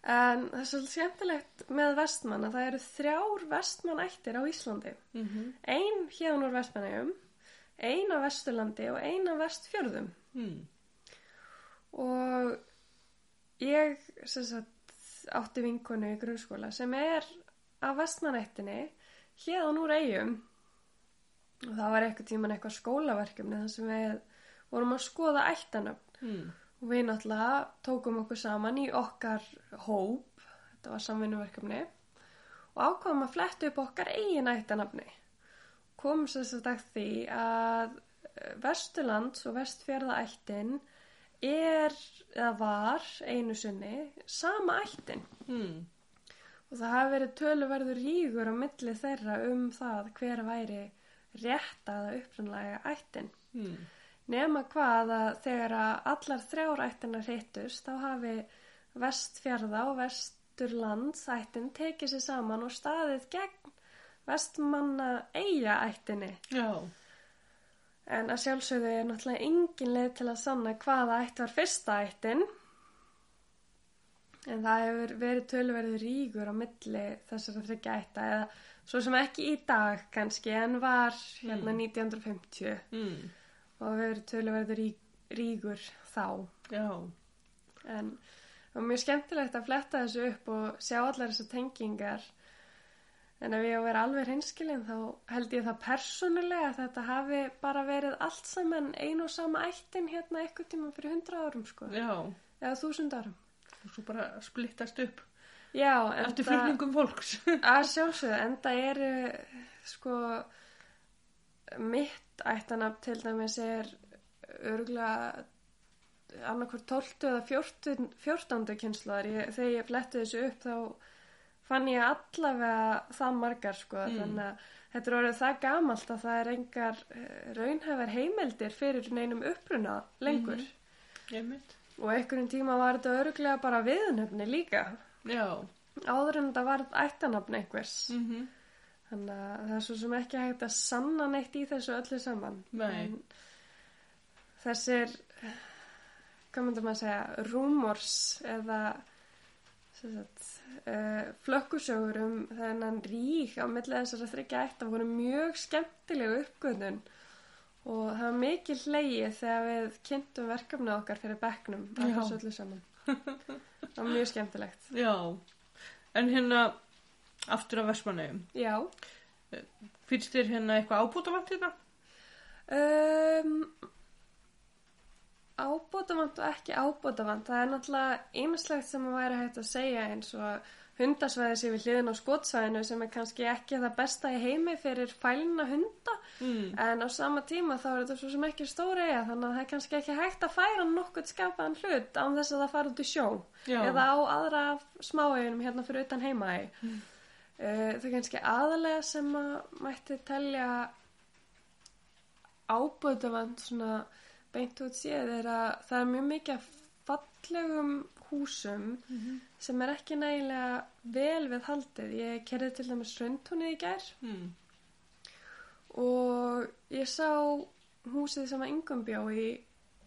en það er svolítið skemmtilegt með vestmann að það eru þrjár vestmann ættir á Íslandi Mm -hmm. ein hérna úr vestmannegum ein á vesturlandi og ein á vestfjörðum mm. og ég sagt, átti vinkonu í grunnskóla sem er á vestmanættinni hérðan úr eigum og það var eitthvað tíman eitthvað skólaverkefni þar sem við vorum að skoða ættanöfn Mm. Og við náttúrulega tókum okkur saman í okkar hóp. Þetta var samvinnuverkefni. Og ákvaðum að fletta upp okkar eigin sem sagt að því að eh, Vesturlands og Vestfjörðaættin er eða var einu sinni sama ættin. Mm. og það hafi verið töluverður rígur á milli þeirra um það hver væri rétta eða upprannlega ættin. Mm. Nema hvað að þegar að allar þrjár ættina hittust þá hafi vestfjörða og vesturlands ættin tekið sér saman og staðið gegn vestmanna eiga ættinni Já. En að sjálfsögðu er náttúrulega engin leið til að sanna hvaða ætt var fyrsta ættin. En það hefur verið tölverið ríkur á milli þessara þryggja ætta eða svo sem ekki í dag kannski en var hérna 1950 Mm. Og hefur verið tölverið rík, ríkur þá. Já. En var mjög skemmtilegt að fletta þessu upp og sjá allar þessar tengingar. En ef ég á að vera alveg hreinskilin þá held ég það persónulega að þetta hafi bara verið allt saman ein og sama ættin hérna eitthvað tíma fyrir hundra árum sko. Já. Eða þúsund árum. Og svo bara splittast upp Já, eftir flutningum fólks. að sjálfsögðu, en það eru sko mitt ættanab til dæmis er örgulega annarkvort 12 eða 14, 14. kynsluðar ég, þegar ég fletti þessu upp þá fann ég allavega það margar sko Mm. þannig að þetta er orðið það gamalt að það er engar eh, raunhæfar heimildir fyrir neinum uppruna lengur Ég mynd. og einhverjum tíma var þetta öruglega bara viðnöfni líka Já. áður en þetta var ættanafn einhvers Mm þannig að það er svo sem ekki hægt að sanna neitt í þessu öllu saman. Þessir hvað myndum maður að segja rumors eða sagt, uh, flökkusögur um þennan rík á milli þessara þryggja ætta. Voru mjög skemmtilegu uppgöðun og það var mikil hleyið þegar við kynntum verkefni okkar fyrir saman. Það var mjög skemmtilegt. Já. En hérna, aftur af Vestmanneum. já Finnst þér hérna eitthvað ábútavant hérna? Um, ábótavant og ekki ábótavant það er náttúrulega einslegt sem að væri hægt að segja eins og hundasvæði sé við hliðin á skotsvæðinu sem er kannski ekki það besta í heimi fyrir fælina hunda Mm. en á sama tíma þá er þetta svo sem ekki stóri eiga þannig að það er kannski ekki hægt að færa nokkurt skapaðan hlut án þess að það fara út í sjó Já. eða á aðra af smáeginum hérna fyrir utan heimaði mm. Það er kannski aðalega sem að mætti telja áböðavand svona beint út séð er að það er mjög mikið af fallegum húsum sem er ekki nægilega vel við haldið. Ég kerði til dæmis Röntúnið í gær Mm. og ég sá húsið sem að yngum bjó í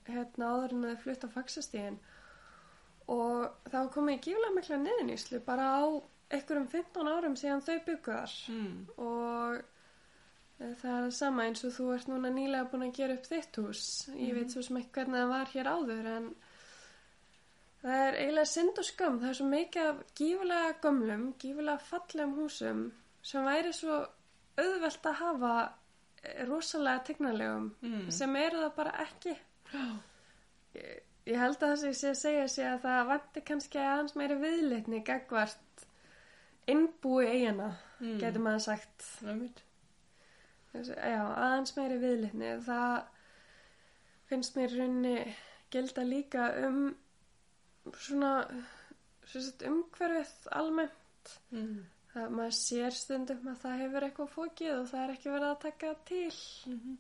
hérna áður en þau flutt á faxastíðin og var komið í gíflega mikla niðurnýslu bara á einhverjum 15 árum síðan þau bygguðar Mm. og eh, það er sama eins og þú ert núna nýlega búin að gera upp þitt hús. Ég veit svo sem ekki hvernig það var hér áður en það er eiginlega synd og skömm. Það er svo mikið af gífulega gömlum gífulega fallegum húsum sem væri svo auðvelt að hafa eh, rosalega tegnalegum Mm. sem eru það bara ekki. Ég, ég held að það sem ég sé að segja sé að það vanti kannski aðeins meiri viðlitni gagvart innbúi eigina Mm. getur maður sagt. Þessi- já, aðeins meiri viðlitni það finnst mér í rauninni gilda líka um svona umhverfið almennt Mm. það maður sér stundum að það hefur eitthvað fókið og það er ekki verið að taka til Mhm.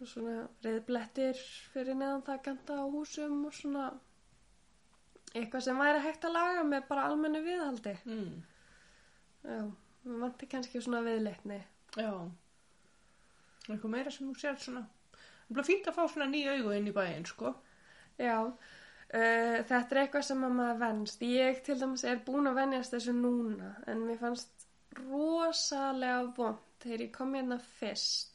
og svona reyðblettir fyrir neðan það ganda á húsum og svona eitthvað sem væri hægt að laga með bara almennu viðhaldi Mm. Já, við vanti kannski svona viðleitni Já. Eitthvað meira sem þú sér svona. Það er fínt að fá svona nýja augu inn í bæinn, sko. Já, uh, þetta er eitthvað sem að maður venst. Ég til dæmis er búin að venjast þessu núna en mér fannst rosalega vond þegar ég kom hérna fyrst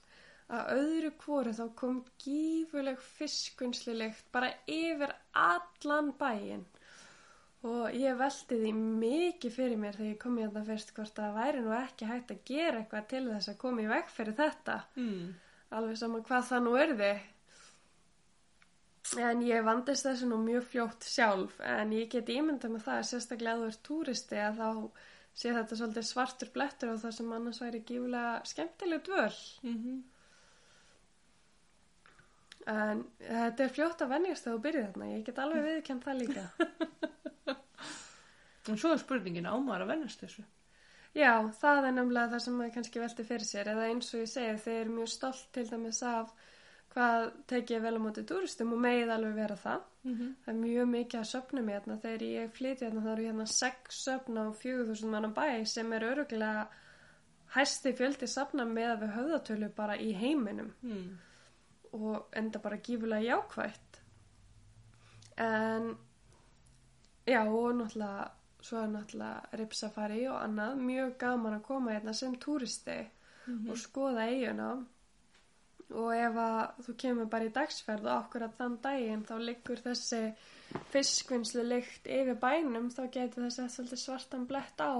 að öðru hvoru þá kom gífuleg fiskvinnslilegt bara yfir allan bæinn og ég velti því mikið fyrir mér þegar ég kom hérna fyrst hvort það væri nú ekki hægt að gera eitthvað til þess að koma í veg fyrir þetta. Mm. alveg saman hvað það nú erði en ég vandist þessu nú mjög fljótt sjálf. En ég get ímyndað með það sérstaklega að þú ert túristi að þá sé þetta svolítið svartur blettur og það sem annars væri gífulega skemmtileg dvöl. Mm en þetta er fljótt að venjast þegar þú byrjið þarna ég get alveg viðkjönd það líka En svo er spurningin á maður að vennast þessu. já, það er nefnilega það sem maður kannski velti fyrir sér eða eins og ég segi þeir eru mjög stolt til dæmis af hvað tekið vel á móti túristum og megið alveg vera það Mm -hmm. Það er mjög mikið að söfnum hérna. Þegar ég flytja hérna þá eru hérna sex söfn á 4000 mann bæ sem er öruglega hæsti fjöldi safna með að við höfðatölu bara í heiminum Mm. Og enda bara gífulega jákvætt. En já og náttúrulega svo er náttúrulega ripsafari og annað mjög gaman að koma hérna sem túristi Mhm. og skoða eiguna og ef að þú kemur bara í dagsferð og okkur að þann daginn þá liggur þessi fiskvinnslu lykt yfir bænum þá getur þessi svartan blett á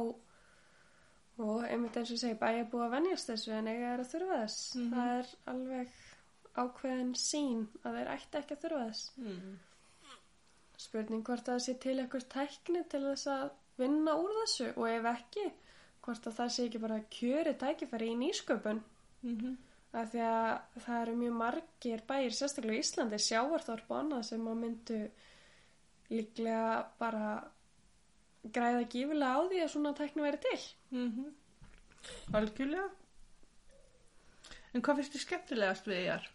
og einmitt eins og segi bæja búið að venjast þessu en eiga er að þurfa þess Mhm. það er alveg ákveðin sín að þeir ætti ekki að þurfa þess Mm. spurning hvort að það sé til eitthvað tækni til þess að vinna úr þessu og ef ekki hvort að það sé ekki bara kjöri tækifæri í nýsköpun Mm af því að það eru mjög margir bæir, sérstaklega í Íslandi, sjávarþorp og annað sem að myndu líklega bara græða gífulega á því að svona tækni væri til. -hmm. Algjörlega. En hvað finnst þið skemmtilegast við þér?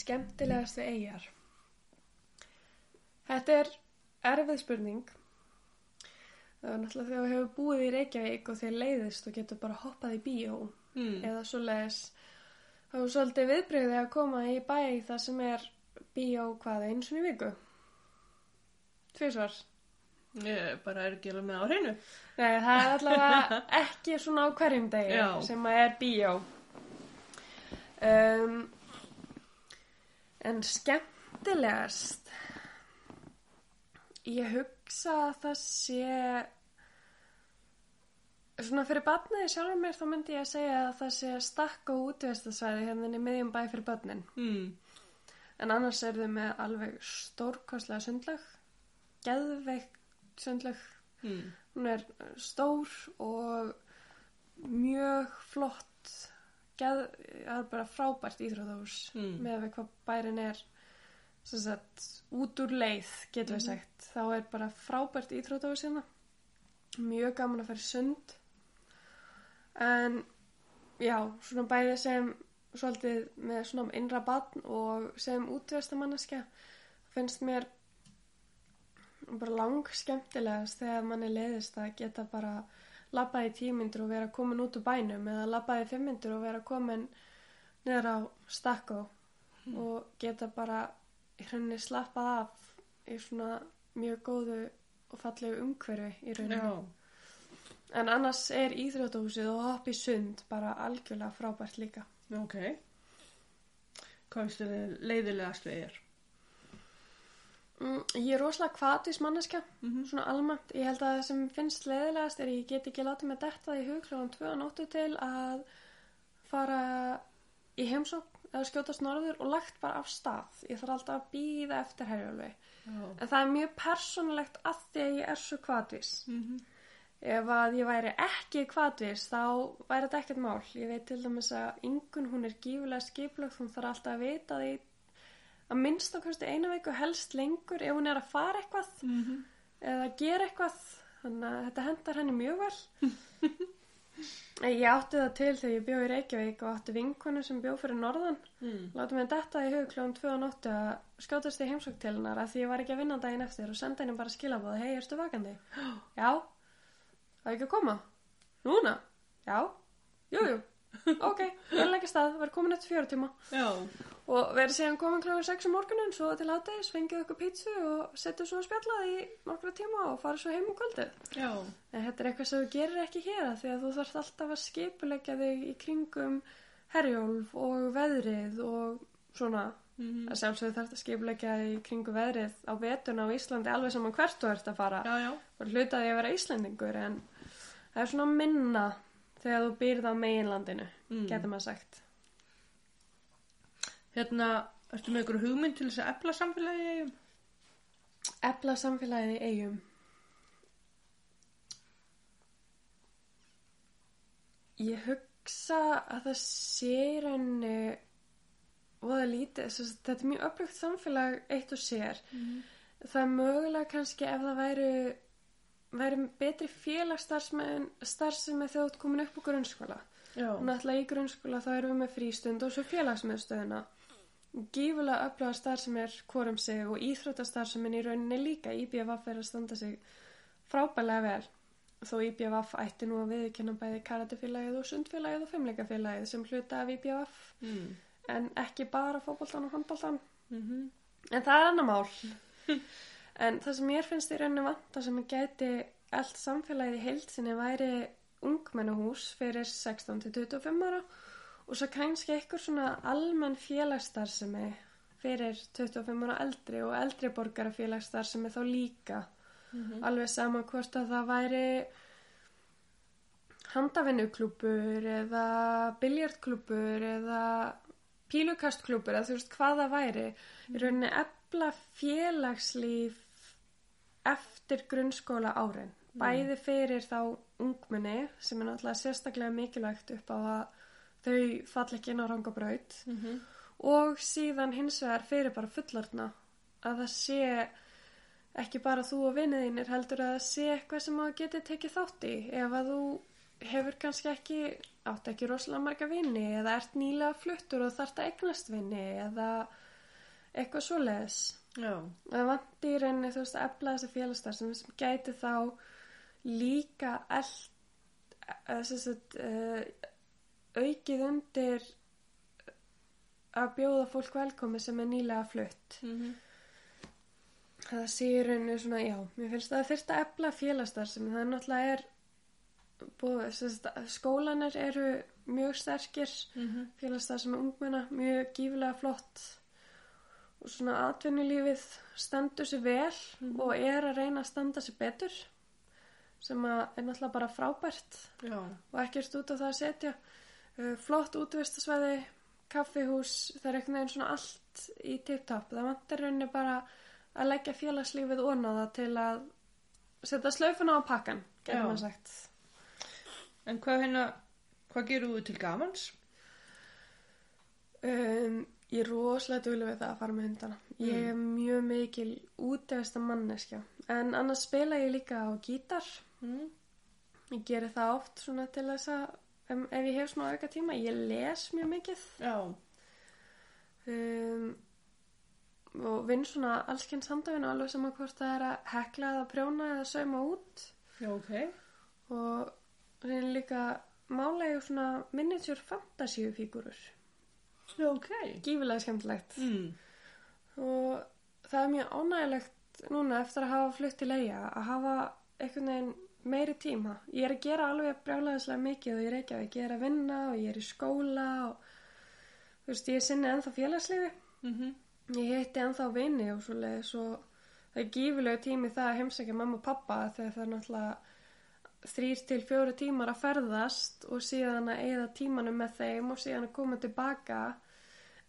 Skemmtilegast við eigjar Þetta er erfið spurning það er náttúrulega þegar þú hefur búið í Reykjavík og þér leiðist og getur bara hoppað í bíó Mm. eða svo leiðis þá er svolítið viðbreyði að koma í bæ það sem er bíó hvað eins og í viku tvísvar Ég bara er ekki alveg með á hreinu. Nei, það er allavega ekki svona á hverjum degi Já. sem að er bíó. Um, en skemmtilegast, ég hugsa að það sé, svona fyrir barniði sjálfur mér þá myndi ég að segja að það sé stakk á útvistasvæði hérna í miðjum bæ fyrir barnin. Mm. En annars er þau með alveg stórkostlega sundlag, geðveikt sundlag Mm. Hún er stór og mjög flott, það er bara frábært íþróðahús Mm. með við hvað bærin er sagt, út úr leið, getur við sagt. Þá er bara frábært íþróðahús hérna, mjög gaman að fara sund. En já, svona bæði sem svolítið með svona innra barn og sem útverstamannaskja finnst mér bara lang skemmtilegast þegar manni leiðist að geta bara labbað í tímyndur og vera komin út úr bænum eða labbað í fimmyndur og vera komin niður á stakko og geta bara í rauninni slappað af í svona mjög góðu og fallegu umhverfi í rauninni. Já. En annars er íþrótahúsið og hopp í sund bara algjörlega frábært líka. Ok. Hvað finnst þið leiðilegast við er? Mm, ég er rosalega kvatis manneskja, Mhm. svona almennt. Ég held að það sem finnst leiðilegast er að ég get ekki látið mig detta í hug kljóðan 2 nóttu til að fara í heimsókn eða skjótast norður og lagt bara af stað. Ég þarf alltaf að býða eftir herjálfi. Já. En það er mjög persónulegt að því að ég er svo kvatis. Mm Ef að ég væri ekki kvatis þá væri þetta ekkert mál. Ég veit til dæmis að yngun hún er gífulega skiplögt, hún þarf alltaf að vita því að minnst á hverstu eina veiku helst lengur ef hún er að fara eitthvað -hmm. eða gera eitthvað. Þannig að þetta hendar henni mjög vel. Ég átti það til þegar ég bjó í Reykjavík og átti vinkonu sem bjó fyrir norðan. Mm. Látum við detta í hug kljóðan 2 á nóttu að skjótast í heimsókn til hennar að því ég var ekki að vinna daginn eftir og senda henni bara skilabóð, hei, erstu vakandi? Já, það er ekki að koma. Núna? Já, jú, jú, ok, ég ekki stað, var komin eftir fjóra tíma Já. og verið síðan komin kljóðan 6 um morgunin svo til háttegis, fengið okkur pítsu og setja svo að spjalla í nokkra tíma og fara svo heim um kvöldið. Já. En þetta er eitthvað sem þú gerir ekki hér því að þú þarfst alltaf að skipulegja þig í kringum herjólf og veðrið og svona Mm að sjálfsögðu þarfst að skipulegja í kringum veðrið á vetuna á Íslandi alveg saman hvert þú ert að fara Já, já. og hlutaði að vera Íslandingur en það er svona minna þegar þú býrð á meginlandinu Mm. getur maður sagt Hérna, ertu með ykkur hugmynd til þess að efla samfélagi í eigum? Efla samfélagið í eigum Ég hugsa að það sé í rauninni voða lítið, þetta er mjög öflugt samfélag eitt og sér. Það er mögulega kannski ef það væri, væri betri félagsstarfsmenn starfsemi þegar þú ert komin upp á grunnskóla. Já. Náttúrulega í grunnskóla þá erum við með frístund og svo félagsmiðstöðuna. Gífulega öfluga starfsemi er hvorum sig og íþróttastarfsemin í rauninni líka. IBFF er að standa sig frábælega vel. Þó IBFF ætti nú að viðkynna bæði karatefélagið og sundfélagið og fimmleikafélagið sem hluta af IBFF Mm. en ekki bara fótboltan og handboltan. Mm En það er annar mál. en það sem mér finnst í rauninni vanta sem ég gæti allt samfélagið í heild sinni væri ungmennuhús fyrir 16 til 25 ára og svo kannski eitthvað svona almenn félagsstarfsemi fyrir 25 ára eldri og eldri borgara félagsstarfsemi þá líka. Alveg sama hvort að það væri handavinnuklúpur eða biljartklúpur eða pílukastklúpur eða þú veist hvað það væri. Í rauninni efla félagslíf eftir grunnskóla árin bæði fyrir þá ungmenni sem er náttúrulega sérstaklega mikilvægt upp á að þau fall ekki inn á rangabraut. -hmm. og síðan hins vegar fyrir bara fullorna að það sé ekki bara þú og vinniðinir heldur að sé eitthvað sem að geti tekið þátt í. Ef að þú hefur kannski ekki átt ekki rosalega marga vinni eða ert nýlega fluttur og þarft að eignast vinni eða eitthvað svoleiðis Já. það vanti í rauninni þú veist að efla þessi félagstar sem gæti þá líka eld, sagt, uh, aukið undir að bjóða fólk velkomi sem er nýlega flutt Mm -hmm. það sé í rauninni svona, já, mér finnst það fyrst að efla félagstar sem það náttúrulega er búið, sagt, skólanir eru mjög sterkir Mm -hmm. félagstar sem er ungmenna, mjög gífilega flott og svona atvinnulífið stendur sér vel Mhm. og er að reyna að standa sér betur sem að er náttúrulega bara frábært Já. og ekkert út á það að setja uh, flott útvistasvæði kaffihús, það er einhvern veginn svona allt í tip-top, það vantar rauninni bara að leggja félagslífið onna það til að setja slaufuna á pakkan, getur maður sagt En hvað hérna, hvað gerur þú til gamans? Um, ég er rosalega duglega við það að fara með hundana. Ég er mjög mikil útvesta manneskja. En annars spila ég líka á gítar. Mm. Ég geri það oft svona til þess að um, ef ég hef svona auka tíma. Ég les mjög mikið. Já. Um, og vinn svona allskinn samdöfinu alveg sem að hvort það er að hekla eða prjóna eða sauma út. Já, ok. Og reyna líka mála ég svona miniature fantasíu fígurur. Ok. Gífilega skemmtilegt. Mm. og það er mjög ánægilegt núna eftir að hafa flutt til eiga að hafa einhvern veginn meiri tíma ég er að gera alveg brjálæðislega mikið og ég er ekki að ég er að vinna og ég er í skóla og þú veist ég sinni ennþá félagsliði Mm -hmm. ég hitti ennþá vini og svoleiðis og það er gífilegu tími það að heimsækja mamma og pappa þegar það er náttúrulega þrýr til fjóru tímar að ferðast og síðan að eigða tímanum með þeim og síðan að koma tilbaka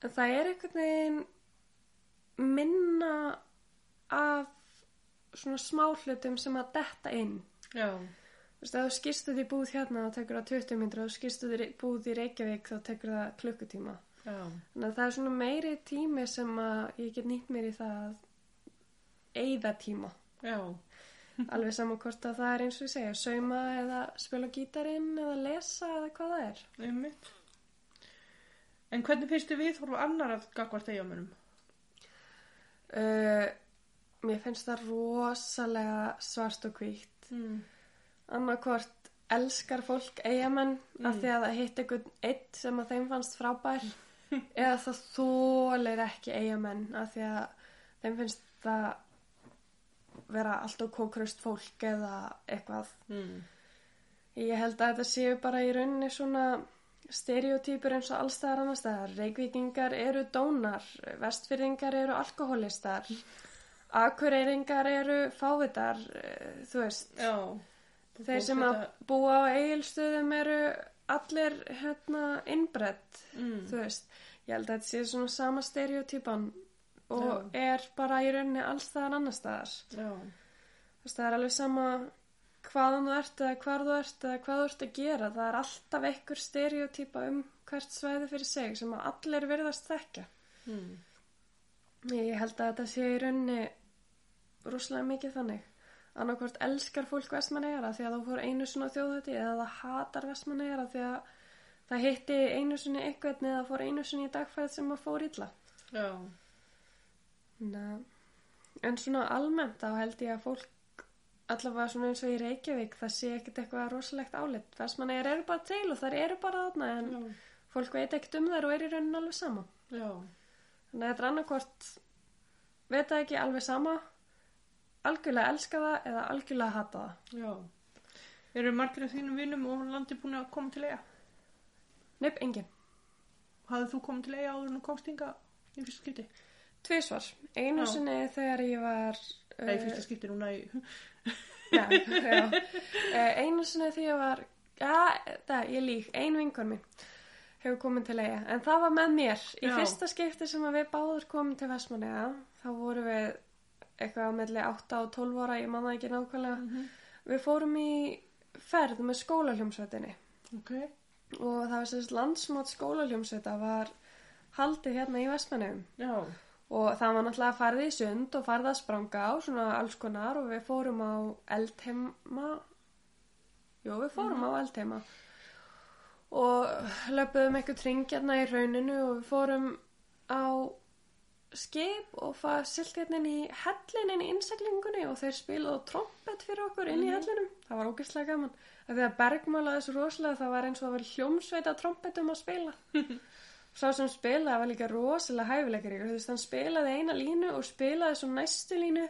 en það er einhvern veginn minna af svona smá hlutum sem að detta inn Já. Þú veist, ef þú skýrstu því búð hérna þá tekur það 20 myndir, ef þú skýrstu því búð í Reykjavík þá tekur það klukkutíma Já. Þannig að það er svona meiri tími sem að ég get nýtt mér í það að eigða tíma. Já. Alveg saman hvort að það er eins og ég segja, sauma eða spila gítarinn eða lesa eða hvað það er. Einmitt. En hvernig finnst þið viðhorfa annar að gagvart eigamönnum? Uh, mér finnst það rosalega svart og hvítt. Mm. Annarkvort elskar fólk eigamenn af því að það hitt einhvern eitt sem að þeim fannst frábær eða það þólir ekki eigamenn af því að þeim finnst það vera alltaf kókraust fólk eða eitthvað. Mm. Ég held að þetta séu bara í rauninni svona stereotýpur eins og allstæðar annars staðar. Reykvíkingar eru dónar, vestfyrringar eru alkoholistar, akureyringar eru fávitar, eh, þú veist. Já. Þeir sem að búa á eigilstöðum eru allir hérna innbrett, Mm. þú veist. Ég held að þetta sé svona sama stereotýpan og er bara í rauninni allstæðar annars staðar. Já. Það er alveg sama hvaðan þú ert eða hvar þú ert eða hvað þú ert að gera. Það er alltaf einhver stereotýpa um hvert svæði fyrir sig sem að allir virðast þekka. Mm. Ég held að þetta sé í rauninni rúslega mikið þannig. Annarkvort elskar fólk vestmannegjara því að þú fór einu svona þjóðuti eða það hatar vestmannegjara því að það hitti einu svona eitthvað eða fór einu svona í dagfæð sem að fór illa. Já. Nei. En svona almennt þá held ég að fólk allavega svona eins og í Reykjavík það sé ekkert eitthvað rosalegt álit Vestmannegar eru bara til og þær eru bara þarna en Já. fólk veit ekkert um þær og er í rauninni alveg sama Já. þannig að þetta er annarkvort veit það ekki alveg sama algjörlega elska það eða algjörlega hata það Já. Eru margir af þínum vinnum og landi búin að koma til eiga? Neipp, engin Hafðu þú komið til eiga áður en þú komst hinga í fyrsta skipti? Tvísvar, einu sinni þegar ég var Nei, í fyrsta skipti núna í... Já, já. Eh, Einu sinni því ég var, já, það, ég lík, ein vinkon mín hefur komið til eiga, en það var með mér. Í Já. fyrsta skipti sem við báður komum til Vestmanniða, þá vorum við eitthvað á melli 8 og 12 ára, ég man það ekki nákvæmlega. Við fórum í ferð með skólaljómsveitinni Ok. og það var sérst landsmátt skólaljómsveita var haldið hérna í Vestmanniðum. Já. Og það var náttúrulega farið í sund og farið að spranga á svona alls konar og við fórum á eldheima. Jú, við fórum á eldheima. Og löpuðum eitthvað tringjarna í rauninu og við fórum á skip og það silt hérna í hellin inn í innseglingunni og þeir spilaðu trompet fyrir okkur inn í hellinum. Það var ógeðslega gaman. Að bergmálaði svo rosalega það var eins og að vera hljómsveit að trompetum að spila. Sá sem spilaði var líka rosalega hæfileikari. Þú veist, hann spilaði eina línu og spilaði svo næstu línu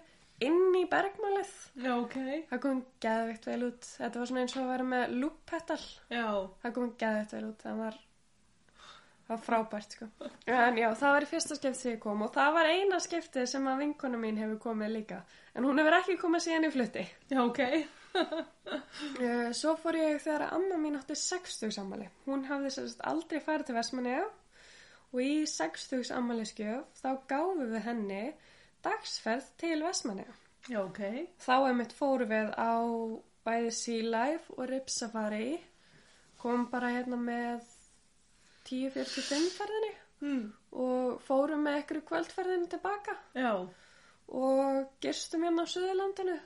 inn í bergmálið. Já, ok. Það kom geðvikt vel út. Þetta var svona eins og að vera með. Já. Það kom geðvikt vel út. Það var, það var frábært, sko. En já, það var í fyrsta skipti þegar ég kom og það var eina skiptið sem að vinkona mín hefur komið líka. En hún hefur ekki komið síðan í flutti. Já, ok. Eh, Svo fór ég þegar að amma mín átti 60 sammali. Hún hafði sérst aldrei farið til Vestmanniða og í 60 ammali skjöf þá gáfum við henni dagsferð til Vestmanniða. Já, ok. Þá einmitt fórum við á bæði Sea Life og Rip Safari. Kom bara hérna með 10.45 ferðinni Mm. og fórum með ykkur kvöldferðinni tilbaka Já. og gistum hérna á Suðurlandinu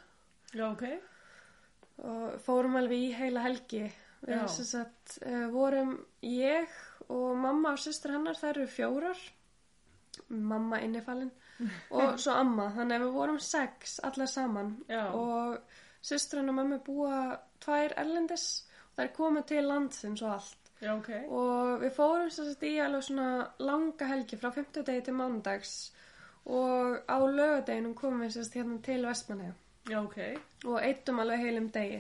Já, ok. og fórum alveg í heila helgi. Við Já. sem sagt, uh, vorum ég og mamma og systur hennar, þær eru fjórar, mamma innifalinn og svo amma, þannig að við vorum sex allar saman Já. og systur hennar og mamma búa tvær erlendis og þær koma til landsins og allt Já, ok. og við fórum sagt í alveg svona langa helgi frá 50 degi til mánudags og á lögadeginum komum við sagt hérna til Vestmannaja Já, ok. og eittum alveg heilum degi.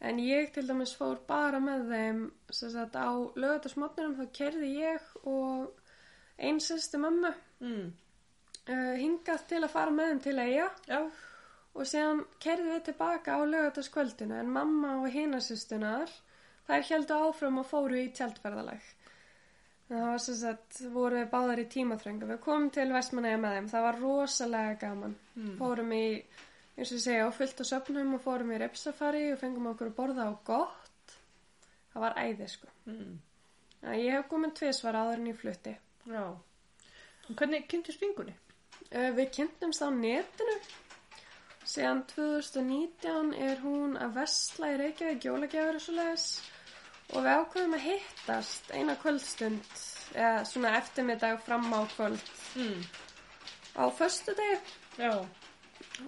En ég til dæmis fór bara með þeim, sagt á lögatarsmotnunum þá kerði ég og einn sýsti mamma Mm. uh, hingað til að fara með þeim til eiga Já. og síðan kerði við tilbaka á lögatarskvöldinu en mamma og hinasýstunar þær heldu áfram og fóru í tjaldferðalag. Það var sem sagt, voru við báðar í tímaþröngu. Við komum til Vestmanæja með þeim, það var rosalega gaman. Mm. Fórum í, eins og ég segja, á fullt á söfnum og fórum í repsafari og fengum okkur að borða á gott. Það var æði, sko. Mm. Ég hef komið tvisvar áður en ég flutti. Já. Og hvernig kynntist vingunni? Við kynntumst á netinu. Síðan 2019 er hún að vestla í Reykjavík jólagjafur og svo leiðis. Og við ákveðum að hittast eina kvöldstund, eða svona eftirmiddag fram á kvöld Mm. á föstudegi. Já.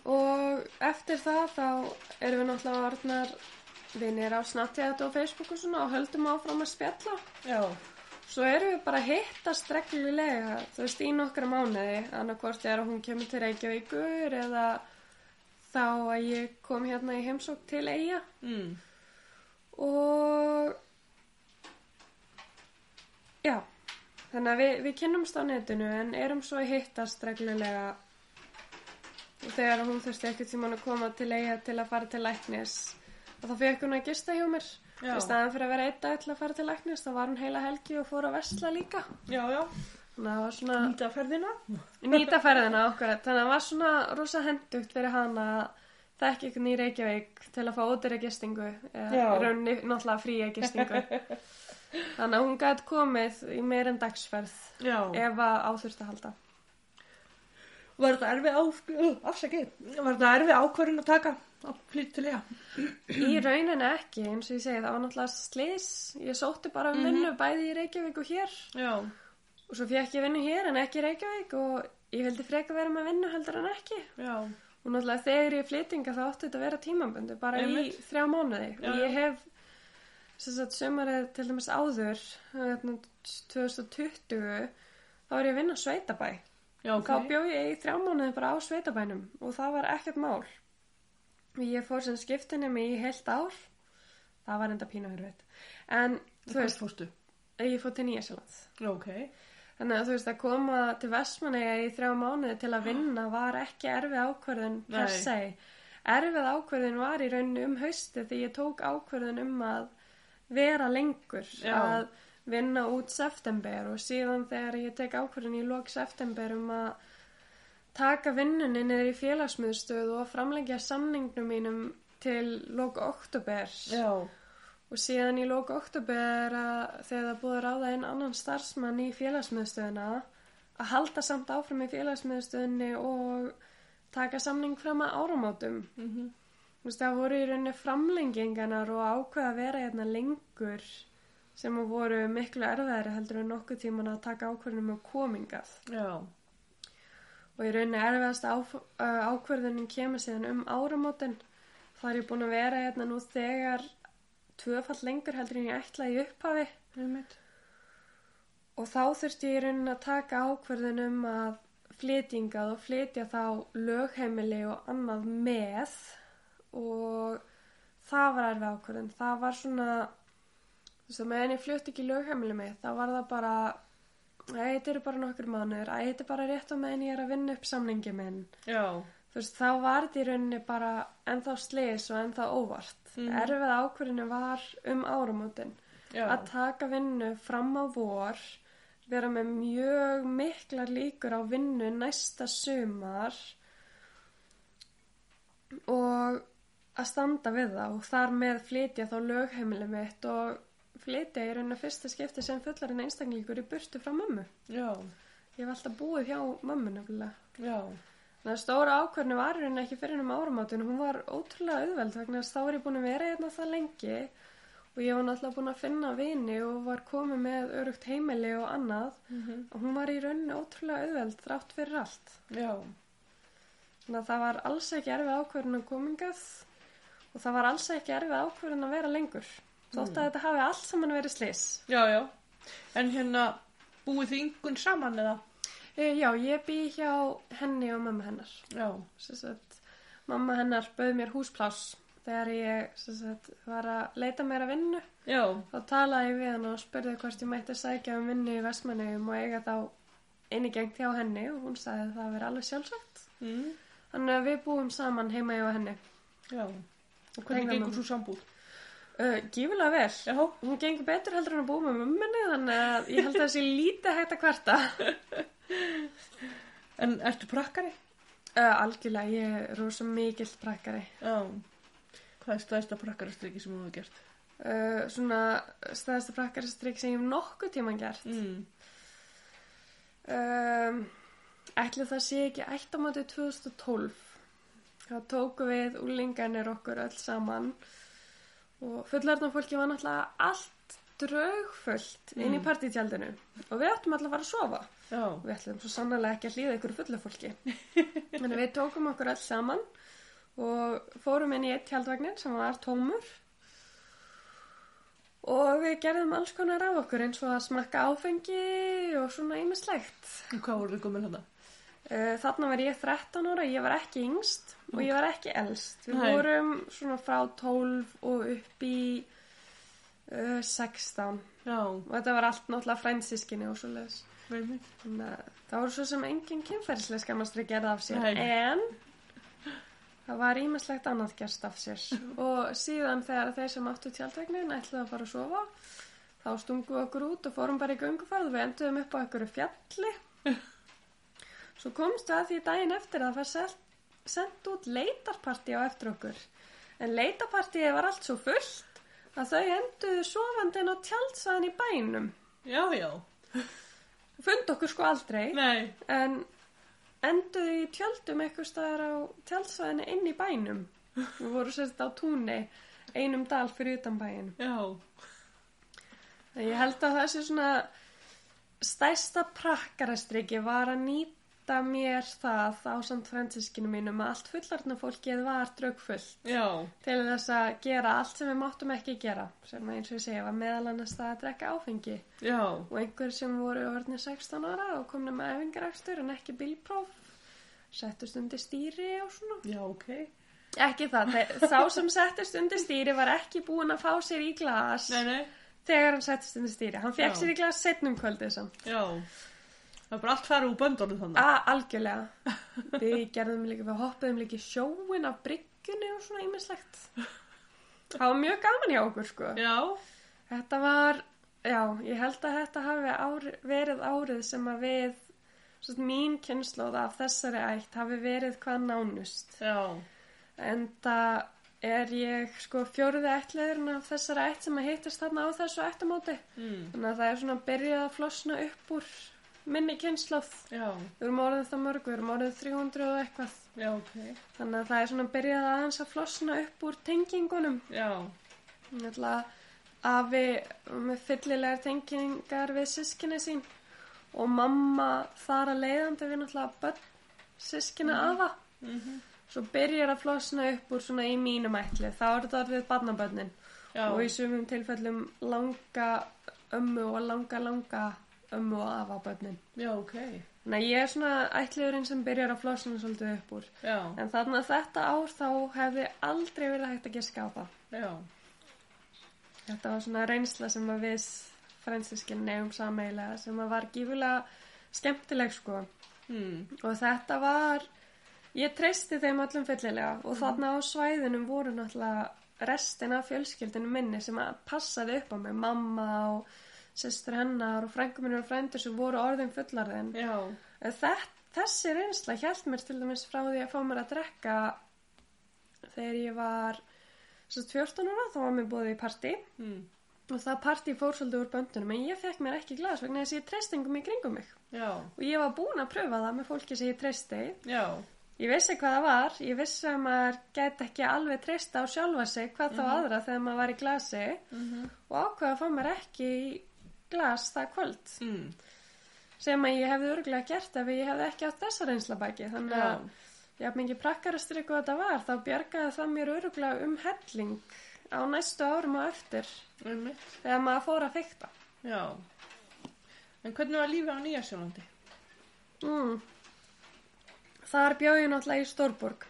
Og eftir það þá erum við náttúrulega orðnar vinir á Snapchat og Facebook og svona og höldum áfram að spjalla. Já. Svo erum við bara hittast reglulega, þú veist, í nokkra mánuði, annarkvort er að hún kemur til Reykjavíkur eða þá að ég kom hérna í heimsók til Eyja Mm. og já, þannig að við, við kynnumst á netinu en erum svo að hittast reglulega og þegar hún þurfti ekkert tímann að koma til Eyja til að fara til læknis og þá fekk hún að gista hjá mér. Í staðan fyrir að vera einn dag til að fara til læknis þá var hún heila helgi og fór að vesla líka. Já, já. þannig að það var svona Nýta ferðina? nýta ferðina okkur þannig að það var svona rosa hendugt fyrir hana að þekki ykkur í Reykjavík til að fá ódýra gistingu eða rauninni náttúrulega fría gistingu. Þannig að hún gæti komið í meir en dagsferð Já. ef að áþurft að halda Var þetta erfið á... Afsakið. Var þetta erfið ákvörðin að taka að flytja til ég? í rauninni ekki, eins og ég segi það var náttúrulega slis, ég sótti bara um vinnu bæði í Reykjavík og hér Já. og svo fekk ég vinnu hér en ekki í Reykjavík og ég vildi freka vera með vinnu heldur en ekki Já. Og náttúrulega þegar ég flytinga þá átti þetta að vera tímabundu, bara Einmitt. í þrjá mánuði. Já, og ég hef, sömarið til dæmis áður, hérna, 2020, þá er ég að vinna á sveitabæ. Já, ok. Þá bjó ég í þrjá mánuði bara á sveitabænum og það var ekkert mál. Ég fór sem skiptinni mig í heilt ár. Það var enda pínu hérfitt. En, þú veist veist, fórstu. ég fór til Nýjasjöland. Já, ok. Þannig að þú veist að koma til Vestmanneja í þrjá mánuði til að vinna var ekki erfið ákvörðun per se. Erfið ákvörðun var í rauninu um hausti því ég tók ákvörðun um að vera lengur, Já. að vinna út september og síðan þegar ég tek ákvörðun í lok september um að taka vinnunni niður í félagsmiðstöð og framlengja samningnum mínum til lok oktober Já. og síðan í lóku oktober að þegar það búið að ráða einn annan starfsmann í félagsmiðstöðuna að halda samt áfram í félagsmiðstöðunni og taka samning fram að áramótum. Mm Þú veist, það voru í rauninni framlenginganar og ákveða að vera hérna lengur sem voru miklu erfiðari heldur en nokkuð tíman að taka ákvörðunum og komingað. Já. og í rauninni erfiðast ákverðunin kemur síðan um áramótin. Það er ég búin að vera hérna nú þegar tvöfall lengur heldur en ég ætla í upphafi. Einmitt. Og þá þurfti ég í rauninni að taka ákverðun um að flytingað og flytja þá lögheimili og annað með og það var erfið ákverðun. Það var svona, þú veist að meðan ég flytti ekki lögheimili með, þá var það bara, æ, þetta eru bara nokkur mánuður, æ, þetta er bara rétt á meðan ég er að vinna upp samningi minn. Já. Þú veist, þá var þetta í rauninni bara ennþá slis og ennþá óvart. Mhm. Erfið ákverðinu var um áramótin Já. að taka vinnu fram á vor vera með mjög miklar líkur á vinnu næsta sumar og að standa við það og þar með flytja þá lögheimili mitt og flytja í rauninu fyrsta skipti sem fullarinn einstaklingur í burtu frá mömmu. Já. Ég hef alltaf búið hjá mömmu nefnilega. Já. Þannig að stóra ákvörnu var rauninni ekki fyrir um áramátun. Hún var ótrúlega auðveld vegna þess að þá er ég búin að vera hérna það lengi og ég var náttúrulega búin að finna vini og var komið með örugt heimili og annað Mhm. og hún var í rauninni ótrúlega auðveld þrátt fyrir allt. Já. Þannig að það var alls ekki erfið ákvörðun að komingað og það var alls ekki erfið ákvörðun að vera lengur. Þótt að þetta hafi allt saman verið slis. Já, já. En hérna, búið þið yngun saman eða? E, já, ég bý hjá henni og mamma hennar. Já. Sagt, mamma hennar bauð mér húspláss þegar ég sagt, var að leita mér að vinnu. Já. Þá talaði ég við hann og spurði hvort ég mætti sækja um vinnu í Vestmannegjum og eiga þá eini gengt hjá henni og hún sagði að það veri alveg sjálfsagt. Mm. Þannig að við búum saman heima hjá henni. Já. Og hvernig gengur svo sambúð? Uh, gífulega vel. Já. Hún gengur betur heldur en að búa með mumminni þannig að ég held að það sé lítið hægt að kvarta. En ertu prakkari? Uh, algjörlega, ég er rosa mikill prakkari. Já. Hvað er stæðsta prakkarastriki sem þú hefur gert? Uh, svona staðasta prakkaristrygg sem ég hef nokkuð tíman gert. Mm. Um, ætli það sé ekki ættamátið 2012. Þá tóku við úlinganir okkur öll saman og fullarðan fólki var náttúrulega allt draugfullt inn í Mm. partítjaldinu og við ættum alltaf að fara að sofa. Já. Við ætlum svo sannlega ekki að hlýða ykkur fullu fólki. Þannig við tókum okkur öll saman og fórum inn í eitt tjaldvagnin sem var tómur og við gerðum alls konar af okkur eins og að smakka áfengi og svona ýmislegt. Og hvað voru þið komin hérna? Uh, Þarna var ég 13 ára, ég var ekki yngst og ég var ekki elst. Við Nei. vorum svona frá 12 og upp í uh, 16 Já. og þetta var allt náttúrulega frændsískinni og svo leiðis. Veinið. Þannig að það voru svo sem engin kynferðislega skammastri gerði af sér Nei. en það var ímislegt annað gerst af sér og síðan þegar þeir sem áttu tjaldvegnin ætlaði að fara að sofa þá stungum við okkur út og fórum bara í gönguferð og við enduðum upp á einhverju fjalli svo komstu að því daginn eftir að það var sendt út leitarparti á eftir okkur en leitarpartíið var allt svo fullt að þau enduðu sofandi inn á tjaldsvæðin í bænum Já, já. fund okkur sko aldrei Nei. en enduðu í tjöldum eitthvað staðar á tjaldsvæðinu inn í bænum við vorum sérst á túnni einum dal fyrir utan bæin Já. en ég held að það sé svona stærsta prakkarastriki var að nýta mér það á samt fransískinu mínum að allt fullarna fólkið var draugfullt til þess að gera allt sem við máttum ekki gera sem eins og ég segja var meðal annars það að drekka áfengi Já. og einhver sem voru orðnir 16 ára og komna með æfingarækstur en ekki bílpróf settust undir stýri og svona Já, ok. ekki það, sá sem settist undir stýri var ekki búinn að fá sér í glas Nei, nei. þegar hann settist undir stýri hann fekk Já. sér í glas setnum kvöldið samt Já. Það er bara allt farið úr böndunum þannig. að algjörlega við gerðum líka, við hoppuðum líka í sjóin á bryggjunni og svona ýmislegt það var mjög gaman hjá okkur sko Já. Þetta var, já, ég held að þetta hafi ári, verið árið sem að við, svo mín kynnslóð af þessari ætt hafi verið hvað nánust. Já. En það er ég sko fjóruði ættleðurinn af þessari ætt sem að hittist þarna á þessu ættamóti. Mm. Þannig að það er svona byrjað að flosna upp úr minni kynnslóð. Við erum orðið það mörg, við erum orðið 300 og eitthvað. Já, ok. Þannig að það er svona byrjað aðeins að flosna upp úr tengingunum. Já. Náttúrulega afi með fyllilegar tengingar við sískinni sín og mamma þar að leiðandi við náttúrulega börn sískina afa Mhm. svo byrjar að flosna upp úr svona í mínum ætli þá er þetta orðið barnabönnin Já. og í sumum tilfellum langa ömmu og langa langa ömmu og afa bönnin Já, ok. Þannig að ég er svona ætliðurinn sem byrjar að flosna svolítið upp úr. Já, en þannig að þetta ár þá hefði aldrei verið hægt að giska á það já. Þetta var svona reynsla sem að við fransískinn nefum sameilega sem að var gífulega skemmtileg sko. Mm. og þetta var ég treysti þeim öllum fyllilega. Og þarna á svæðinum voru náttúrulega restin af fjölskyldinu minni sem að passaði upp á mig. Mamma og sestur hennar og frænguminur og frændur sem voru orðin fullarðin þessi reynsla hjælt mér til dæmis frá því að fá mér að drekka þegar ég var svo 14 ára, þá var mér búið í partí Mm. og það partí fór svolítið úr böndunum en ég fekk mér ekki glas vegna þess að ég treysti engum í kringum mig Já. og ég var búin að pröfa það með fólki sem ég treysti Já. ég vissi hvað það var ég vissi að maður gæti ekki alveg treysta á sjálfa sig hvað þá aðra þegar maður var í glasi Mhm. og ákveða að fá mér ekki glas það kvöld Mm. sem að ég hefði örgulega gert ef ég hefði ekki átt þessa reynsla baki þannig Já. að haf mikið prakkarastryk og þetta var þá bjargaði það mér örgulega um helling á næstu árum og eftir Einmitt. þegar maður fór að fykta Já. En hvernig var lífið á Nýjasjólandi? mm. þar bjóð ég náttúrulega í Stórborg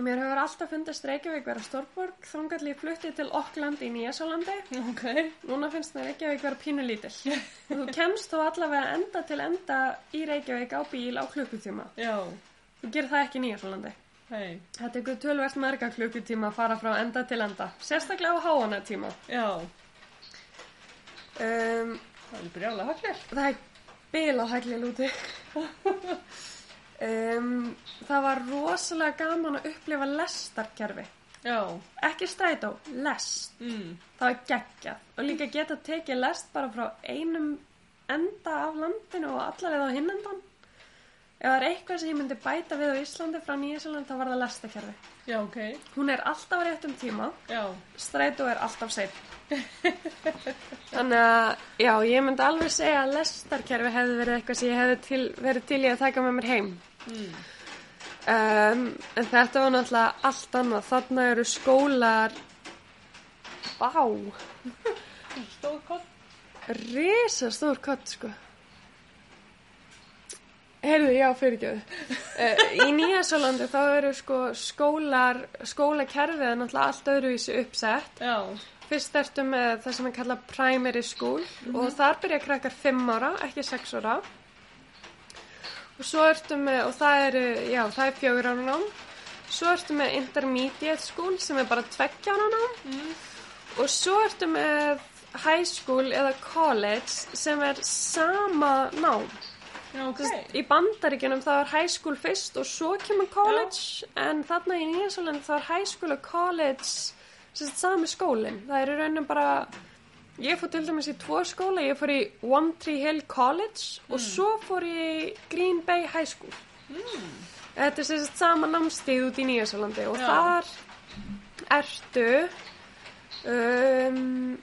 mér hefur alltaf fundist Reykjavík vera Stórborg þangall ég flutti til Okkland í Nýjasólandi Ok. núna finnst mér Reykjavík vera pínu lítill og þú kemst þó allavega enda til enda í Reykjavík á bíl á klukkutíma Já. þú gerir það ekki í Nýjasólandi Hei. Þetta er tölvert marga klukkutíma að fara frá enda til enda. Sérstaklega á háana tíma. Já. Um, Það er brjála haklir. það er bilað hægli lúti. um, það var rosalega gaman að upplifa lestarkerfi. Já. Ekki strætó, lest. Mm. Það var geggjað. Og líka geta tekið lest bara frá einum enda af landinu og allarið á hinnendan. Ef það er eitthvað sem ég myndi bæta við á Íslandi frá Nýjasjöland þá var það lestarkerfi. Já, ok. Hún er alltaf á réttum tíma. Já. strætó er alltaf seinn þannig að já, ég myndi alveg segja að lestarkerfi hefði verið eitthvað sem ég hefði til, verið til í að taka með mér heim Mm. um, en þetta var náttúrulega allt annað þarna eru skólar vá Stóð kott. risa stór kott sko heyrðu, já, fyrirgjöðu uh, í Nýjasólandi þá eru sko skólar skólakerfið er náttúrulega allt öðruvísi uppsett Já. Fyrst ertu með það sem er kallað primary school og þar byrja krakkar 5 ára, ekki 6 ára. Og svo ertu með, og það er, já, það er fjögur ára nám. Svo ertu með intermediate school sem er bara tveggja ára nám. Mm. Og svo ertu með high school eða college sem er sama nám. Já, ok. Þú veist, Í bandaríkjunum þá er high school fyrst og svo kemur college en þarna í Nýjasólandi þá er high school og college sami skólinn. Það er í rauninu bara, ég fór til dæmis í tvo skóla, ég fór í One Tree Hill College og svo fór ég í Green Bay High School. Þetta er sagt sama námstíð út í Nýjasólandi og Já. þar ertu um,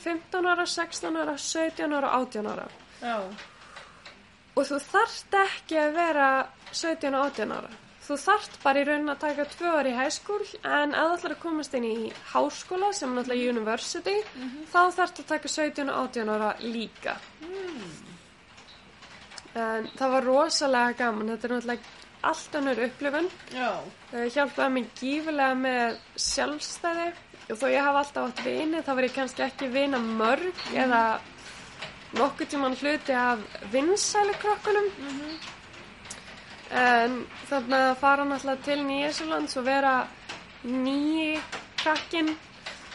15 ára, 16 ára, 17 ára, 18 ára. Já. Og þú þarft ekki að vera 17 og 18 ára. Þú þarft bara í raunin að taka tvö ári í school en að þú ætlar að komast inn í háskóla sem er náttúrulega university þá þarft að taka 17 og 18 ára líka. En það var rosalega gaman. Þetta er náttúrulega allt önnur upplifun. Það hjálpaði mig gífilega með sjálfstæði. Og þó ég hafa alltaf átt vini þá var ég kannski ekki vina mörg eða nokkuð tíman hluti af vinsæli krokkunum en þannig að fara náttúrulega til Nýjæsulands og vera nýji krakkin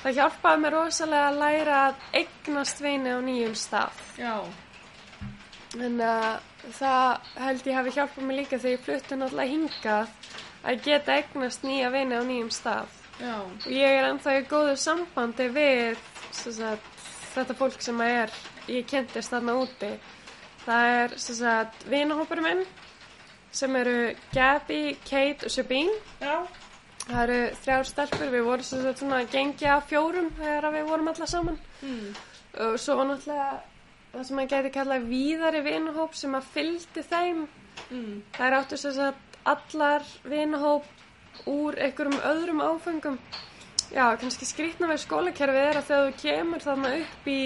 það hjálpaði mér rosalega að læra að eignast vini á nýjum stað Já. En uh, það held ég hafi hjálpað mér líka þegar ég flutti náttúrulega hingað að geta eignast nýja vini á nýjum stað. Já. Og ég er ennþá í góðu sambandi við sagt, þetta fólk sem að er, ég kynntist þarna úti. Það er sem sagt, vinahópur minn sem eru Gabi, Kate og Sabine. Já. Það eru þrjár stelpur, við vorum sagt svona að gengja fjórum þegar við vorum alla saman. Mm. og svo var náttúrulega það sem maður gæti kallað víðari vinahóp sem að fylgdi þeim Mm. Þær áttu sem sagt allar vinahóp úr einhverjum öðrum áfengum. Já, kannski skrýtna við skólakerfið er að þegar þú kemur þarna upp í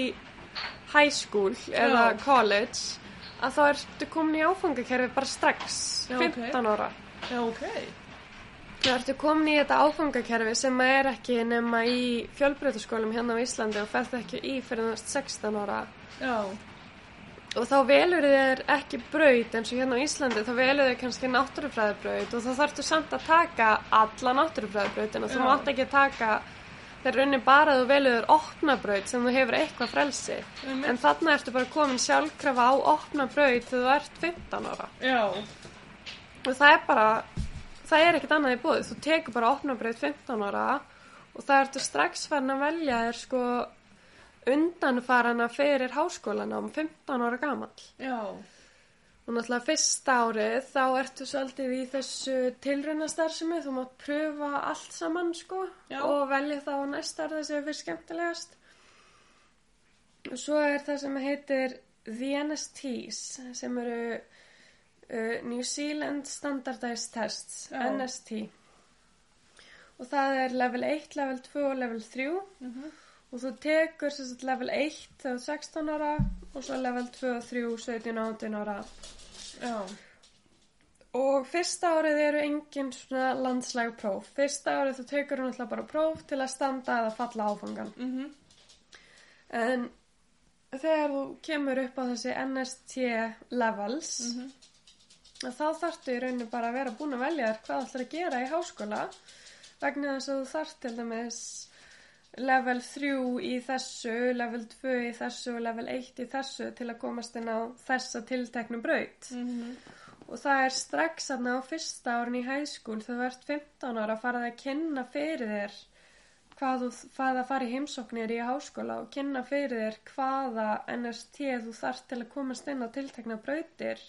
high school eða college að þá ertu komin í áfangakerfið bara strax, Já, ok. 15 ára. Já, ok. Þú ertu komin í þetta áfangakerfi sem er ekki nema í fjölbreytaskólum hérna á Íslandi og ferð ekki í fyrir ert 16 ára. Já. Og þá velur þér ekki braut eins og hérna á Íslandi, þá velur þér kannski náttúrufræðibraut og þá þarftu samt að taka alla náttúrufræðibrautina. Þú mátt ekki taka, þeir raunir bara að þú velur þér opna braut sem þú hefur eitthvað frelsi. Einmitt. En þarna ertu bara komin sjálfkrafa á opna braut þegar þú ert 15 ára. Já. Og það er bara, það er ekkert annað í búið. Þú tekur bara opnabrið 15 ára og það ertu strax farin að velja þér sko undanfarana fyrir háskólana um 15 ára gamall. Já. Og náttúrulega fyrsta árið þá ertu svolítið í þessu tilraunastarfsemi, þú mátt pröfa allt saman sko Já. og velja þá næsta árið sem er fyrir skemmtilegast. Og svo er það sem heitir The NSTs sem eru uh, New Zealand Standardized Tests, Já. NST. Og það er level 1, level 2 og level 3 Mhm. Og þú tekur sagt level 1 þegar þú ert 16 ára og svo level 2 og 3, 17 og 18 ára. Já. Og fyrsta árið eru engin svona landslæg próf. Fyrsta árið þú tekur hún alltaf bara próf til að standa eða falla áfangan. Mhm. En þegar þú kemur upp á þessi NST levels, Mhm. að þá þarftu í rauninu bara að vera búin að velja hvað ætlar að gera í háskóla vegna þess að þú þarft til dæmis level 3 í þessu, level 2 í þessu og level 1 í þessu til að komast inn á þessa tilteknu braut. Mhm. Og það er strax aðna á fyrsta árin í hæskúl þegar þú ert 15 ára að fara að kynna fyrir þér hvað þú hvað að fara í háskóla og kynna fyrir þér hvaða NST þú þarft til að komast inn á tiltekna brautir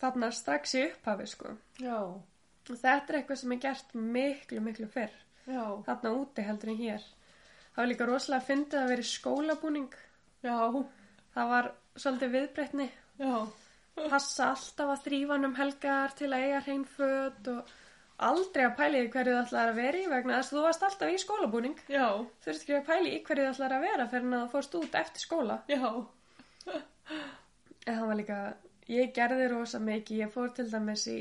þarna strax í upphafi sko. Já. Og þetta er eitthvað sem er gert miklu, miklu fyrr. Já. Þarna úti heldur en hér. Það var líka rosalega fyndið að vera í skólabúning. Já. Það var svolítið viðbreytni. Já. Passa alltaf að þrýfa um helgar til að eiga hrein föt og aldrei að pæli í hverju það ætlaði að vera í vegna þess að þú varst alltaf í skólabúning. Já. Ert ekki að pæli í hverju það ætlaði að vera fyrir að það fórst út eftir skóla. Já. En það var líka, ég gerði rosa mikið, ég fór til dæmis í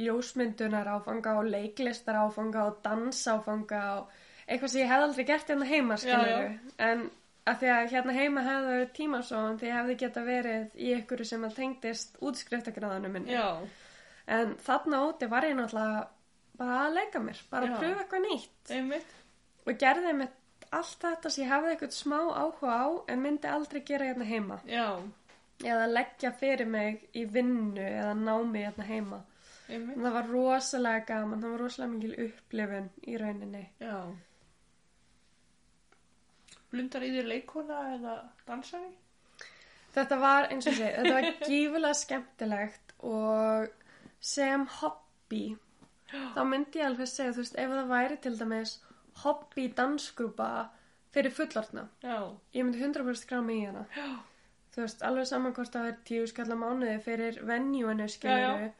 ljósmyndunar áfanga og leiklistar áfanga og dansáfanga og eitthvað sem ég hef aldrei gert hérna heima, skilur En að því að hérna heima hefði verið tímasóðan því ég hefði geta verið í ykkur sem að tengdist útskriftagraðanum minni. Já. En þarna úti var ég náttúrulega bara að leika mér, bara Já. að pröfa eitthvað nýtt Einmitt. og gerði með allt þetta sem ég hafði eitthvað smá áhuga á en myndi aldrei gera hérna heima Já. eða leggja fyrir mig í vinnu eða námi hérna heima. Einmitt. Það var rosalega gaman, það var rosalega mikil upplifun í rauninni. Já. Blundar í þér leikona eða dansari? Þetta var eins og sé, þetta var gífulega skemmtilegt og sem hobby þá myndi ég alveg segja, þú veist, ef það væri til dæmis hobby dansgrúpa fyrir fullortna, Já. ég myndi 100% skrá mig í hana. Já. Þú veist, alveg saman hvort það væri tíu skalla mánuði fyrir venjúinu, Já, skiluru.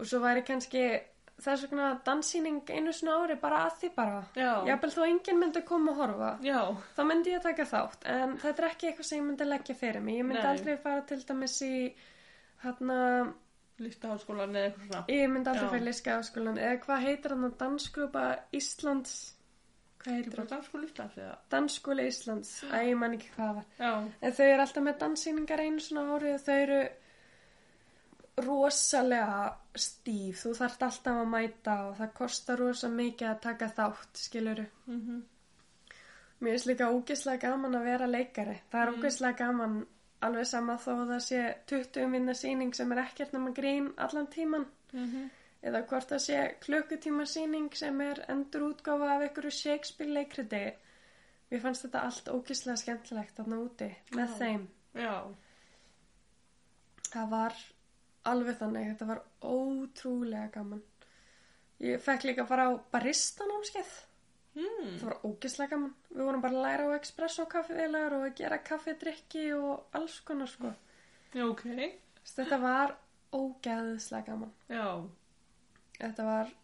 Og svo væri kannski þess vegna danssýning einu svona ári bara að því bara. Já. Jafnvel þó enginn myndi koma að horfa. Já. Þá myndi ég taka þátt, en þetta er ekki eitthvað sem ég myndi leggja fyrir mig. Ég myndi Nei. aldrei fara til dæmis í, hérna, Listaháskólan eða eitthvað svona. ég myndi aldrei Já. fyrir liskaafskólan, eða hvað heitir hann dansgrúpa Íslands, hvað heitir hann? bara dansskóla Íslands eða? Dansskóli Íslands, æ, ég man ekki hvað var. En þau eru alltaf með danssýningar einu svona ári og þau eru rosalega stíf. Þú þarft alltaf að mæta og það kostar rosa mikið að taka þátt, skiluru. Mhm. Mér finnst líka ógeðslega gaman að vera leikari. Það er ógeðslega gaman alveg sama þó að það sé 20 minna sýning sem er ekkert nema grín allan tíman. Mhm. Eða hvort það sé klukkutíma sýning sem er endur útgáfa af einhverju Shakespeare leikriti. Mér fannst þetta allt ógeðslega skemmtilegt þarna úti með Já. þeim. Já. Það var alveg þannig, þetta var ótrúlega gaman. Ég fekk líka að fara á baristanámskeið. Mm. Það var ógeðslega gaman. Við vorum bara að læra á espresso kaffiðilar og að gera kaffidrykki og alls konar sko. Já, ok. Þetta var ógeðslega gaman. Já. Þetta var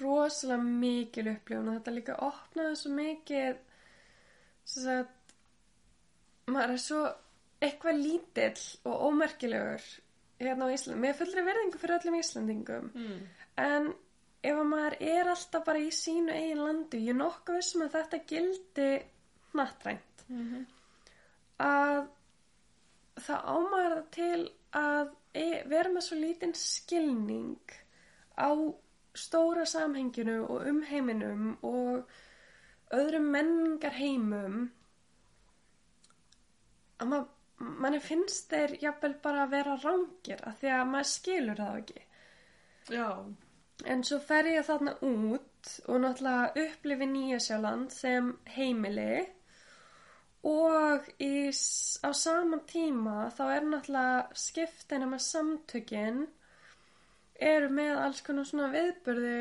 rosalega mikil upplifun og þetta líka opnaði svo mikið svo að maður er svo eitthvað lítill og ómerkilegur hérna á Íslandi. Mér fullri verðingu fyrir öllum Íslandingum Mm. en ef að maður er alltaf bara í sínu eigin landi, ég er nokkuð vissum að þetta gildi hnattrænt Mm að það ámæður það til að e vera með svo lítinn skilning á stóra samhenginu og umheiminum og öðrum menningar heimum að mað, manni finnst þeir jafnvel bara að vera rángir af því að maður skilur það ekki Já. En svo fer ég þarna út og náttúrulega upplifi Nýjasjáland sem heimili og í, á sama tíma þá er náttúrulega skiptina með samtökin eru með alls konar svona viðburði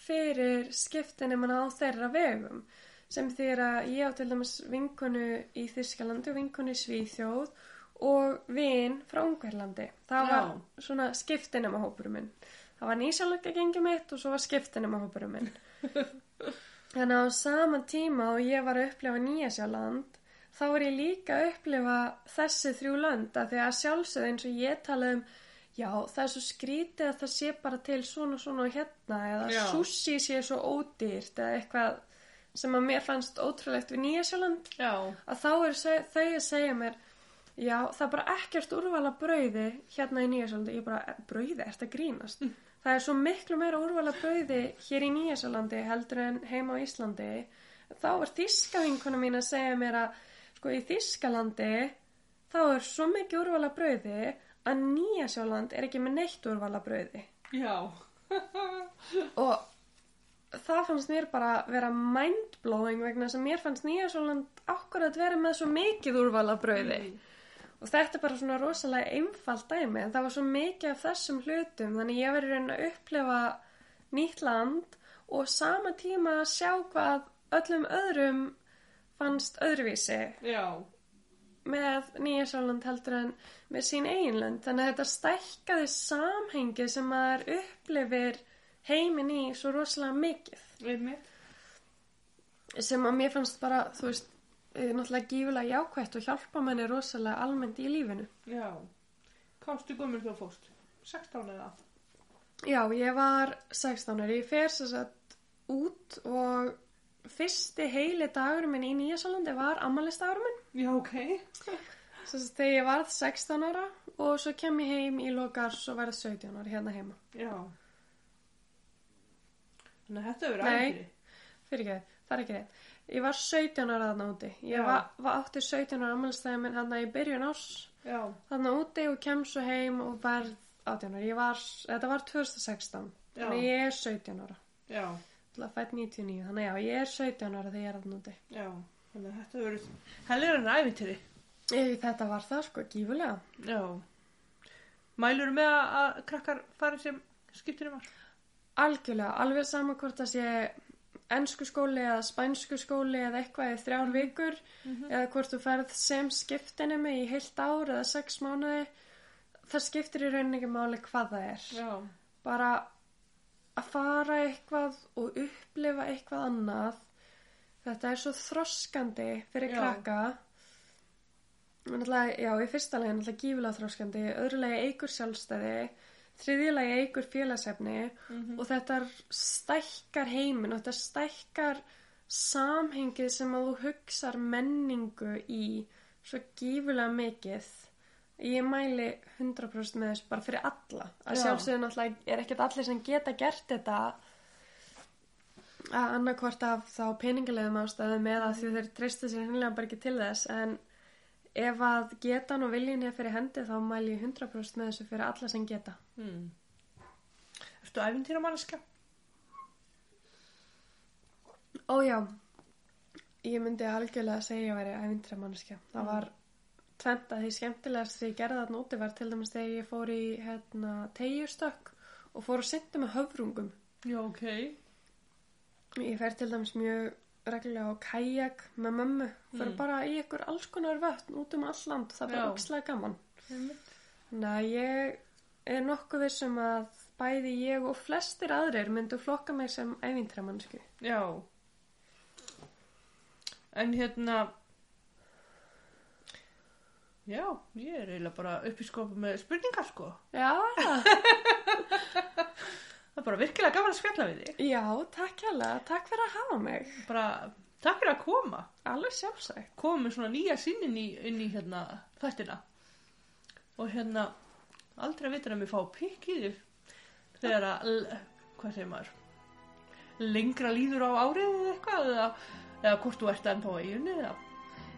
fyrir skiptina manna á þeirra vegum sem því að ég á til dæmis vinkonu í Þískalandi og vinkonu í Svíþjóð og vin frá Ungverlandi. Það Já. var svona skiptinema hópurum minn. Það var nýsjálflega gengið mitt og svo var skiptinema hópurum minn. Þannig að á sama tíma og ég var að upplifa Nýjasjáland þá var ég líka að upplifa þessi þrjú lönd að því að sjálfsögð eins og ég talaði um já það er svo skrítið að það sé bara til svona svona hérna eða Já. sushi sé svo ódýrt eða eitthvað sem að mér fannst ótrúlegt við Nýjasjáland Já. að þá er þau að segja mér já það er bara ekkert úrvala brauði hérna í Nýjasjálandi ég bara brauði, ert að grínast? Það er svo miklu meira úrvala brauði hér í Nýjasjálandi heldur en heima á Íslandi. Þá er þíska vinkona mín að segja mér að sko í Þískalandi þá er svo mikið úrvala brauði að Nýjasjáland er ekki með neitt úrvala brauði. Já. og það fannst mér bara vera mindblowing vegna þess að mér fannst Nýjasjóland akkurat vera með svo mikið úrvala brauði og þetta er bara svona rosalega einfalt dæmi en það var svo mikið af þessum hlutum þannig ég verið raun að upplifa nýtt land og sama tíma að sjá hvað öllum öðrum fannst öðruvísi. Já. með Nýjasjóland heldur en með sín eiginlönd þannig að þetta stækkaði samhengið sem maður upplifir heimin í svo rosalega mikið Einmitt. sem að mér fannst bara, þú veist eh, náttúrulega gífulega jákvætt og hjálpa manni rosalega almennt í lífinu Já. Kástu gömur þú fóst? 16 eða? Já, ég var 16 ári, ég fer sér satt út og fyrsti heili dagurum minn í Nýjasálandi var ammaliðstagurum minn Já, ok. Svo að þegar ég varð 16 ára og svo kem ég heim í lokar og verð 17 ára hérna heima. Já. Þannig að þetta Nei. æfiri. Fyrir ekki, það er ekki rétt. Ég var 17 ára þarna úti. Ég var, var átti 17 ára ammælstæði minn hann í byrjun ás Já. þarna úti og kem svo heim og verð 18 ára. Ég var, þetta var 2016. Já. Þannig ég er 17 ára. Já. Það er fætt 99. Þannig já, ég er 17 ára þegar ég er þarna úti. Já. Þannig að þetta hefur hellir en æfintýri. Ég, þetta var það sko, gífulega. Já. Mælur með að, að krakkar fari sem skiptir um var? Algjörlega, alveg sama hvort það sé ennsku skóli eða spænsku skóli eða eitthvað í þrjár vikur eða hvort þú ferð sem skiptinemi í heilt ár eða sex mánuði það skiptir í rauninni ekki máli hvað það er Já. bara að fara eitthvað og upplifa eitthvað annað þetta er svo þroskandi fyrir Já. krakka já, í fyrsta lagi er náttúrulega gífulega þroskandi, öðru lagi eigur sjálfstæði, þriðja lagi eigur félagsefni og þetta stækkar heiminn og þetta stækkar samhengið sem að þú hugsar menningu í svo gífulega mikið. Ég mæli 100% með þessu bara fyrir alla. Að Já. sjálfsögðu náttúrulega er ekkert allir sem geta gert þetta að annarkvort af þá peningalegum ástæðum eða því þeir treysta sér hinnlega bara ekki til þess en ef að getan og viljin er fyrir hendi þá mæli ég 100% með þessu fyrir alla sem geta. Hmm. Ertu æfintýra manneska? Ó já, ég myndi algjörlega segja að ég væri ævindra manneskja. Það var tvent að því skemmtilegast þegar ég gerði þarna úti var til dæmis þegar ég fór í hérna, tegjustökk og fór að synda með höfrungum. Já, ok. Ég fer til dæmis mjög reglulega á kajak með mömmu. Fyrir Mm. bara í ykkur alls konar vötn út um all land. Það er ókslega gaman. Þannig að ég er nokkuð vissum að bæði ég og flestir aðrir myndu flokka mig sem ævintræmannsku. Já. En hérna, já, ég er eiginlega bara upp í skopu með spurningar sko. Já, Það er bara virkilega gaman að spjalla við þig. já, takk hérlega, takk fyrir að hafa mig. Bara, takk fyrir að koma. Alveg sjálfsagt. Koma með svona nýja sín inn í, inn í hérna þættina. Og hérna, aldrei vita að mér fá pikk í þig. Þegar að, hvað segir maður, lengra líður á árið eða eitthvað, eða, eða hvort þú ert ennþá á eiginni, eða,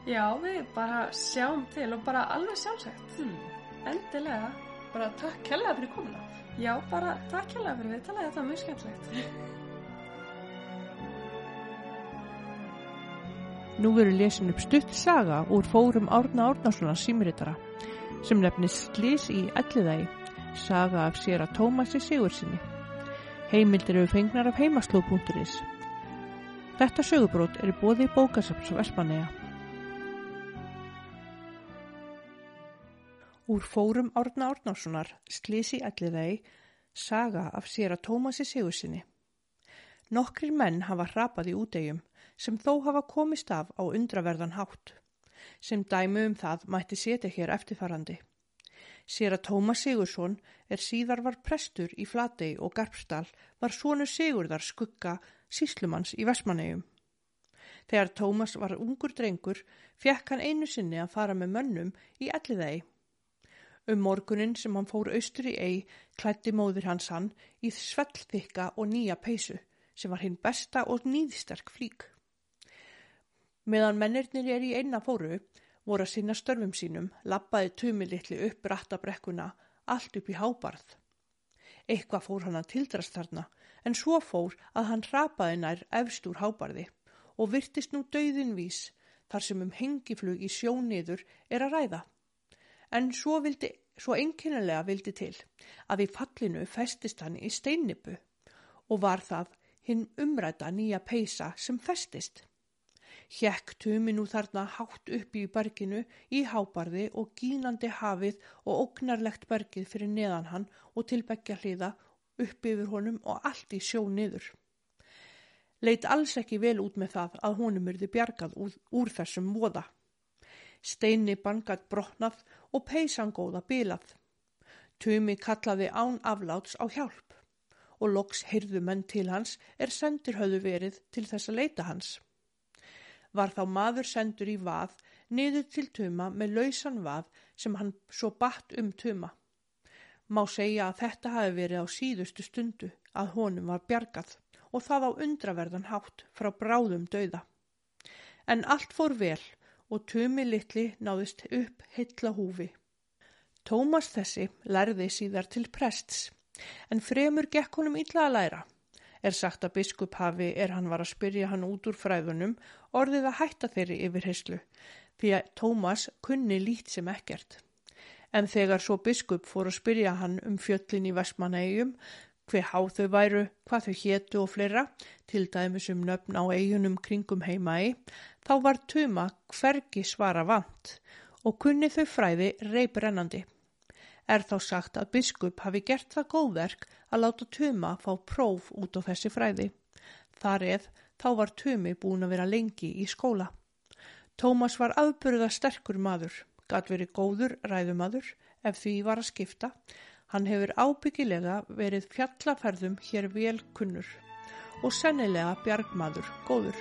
Já, við bara sjáum til og bara alveg sjálfsagt. hmm, Endilega. bara takk kærlega fyrir komuna. Já, bara takk hérlega fyrir viðtalið, þetta var mjög skemmtilegt. Nú veru lesin upp stutt saga úr fórum Árna Árnasonar símritara sem nefnist Slís í Elliðægi, saga af sér að Tómasi Sigursinni. Heimildir eru fengnar af heimaslóð.is. Þetta sögubrót er í bóði bókasaps Vestmanneja. Úr fórum Árna Árnasonar, Slís í Elliðægi, saga af sér að Tómasi Sigursinni. Nokkrir menn hafa hrapað í útegjum sem þó hafa komist af á undraverðan hátt. Sem dæmi um það mætti setja hér eftirfarandi. Sér að Tómas Sigursson er síðar var prestur í Flatey og Garpsdal var svonu Sigurðar skugga síslumanns í Vestmannegjum. Þegar Tómas var ungur drengur fekk hann einu sinni að fara með mönnum í Elliðegi. Um morgunin sem hann fór austur í ei klætti móðir hans hann í svellþykka og nýja peysu sem var hinn besta og nýðsterk flík. Meðan mennirnir er í einna fóru, voru að sinna störfum sínum, lappaði tumi litli upp rattabrekkuna, allt upp í hábarð. Eitthvað fór hann að tildrast þarna, en svo fór að hann rapaði nær efst úr hábarði og virtist nú dauðin vís þar sem um hengiflug í sjóniður er að ræða. En svo, vildi, svo einkennilega vildi til að í fallinu festist hann í steinnipu og var það hinn umræta nýja peisa sem festist. Hjekk tumi nú þarna hátt upp í berginu í hábarði og gínandi hafið og ógnarlegt bergið fyrir neðan hann og til beggja hliða upp yfir honum og allt í sjó niður. Leit alls ekki vel út með það að honum yrði bjargað úr, úr þessum voða. Steini bangat brotnað og peysan góða bilað. Tumi kallaði án afláts á hjálp og loks heyrðu menn til hans er sendir höfðu verið til þess að leita hans. Var þá maður sendur í vað niður til Tuma með lausan vað sem hann svo batt um Tuma. Má segja að þetta hafi verið á síðustu stundu að honum var bjargað og það á undraverðan hátt frá bráðum dauða. En allt fór vel og Tumi litli náðist upp heilla húfi. Tómas þessi lærði síðar til prests, en fremur gekk honum illa að læra. Er sagt að biskup hafi, er hann var að spyrja hann út úr fræðunum, orðið að hætta þeirri yfir heyslu, því að Tómas kunni lít sem ekkert. En þegar svo biskup fór að spyrja hann um fjöllin í Vestmannegjum, hver há þau væru, hvað þau hétu og fleira, til dæmis um nöfn á eigunum kringum heimægi, þá var Tuma hvergi svara vant og kunni þau fræði reybrennandi. Er þá sagt að biskup hafi gert það góðverk að láta Tuma fá próf út á þessi fræði. Þar eð þá var Tumi búin að vera lengi í skóla. Tómas var aðburða sterkur maður, gatt verið góður ræðumadur ef því var að skipta. Hann hefur ábyggilega verið fjallaferðum hér vel kunnur og sennilega bjargmaður góður.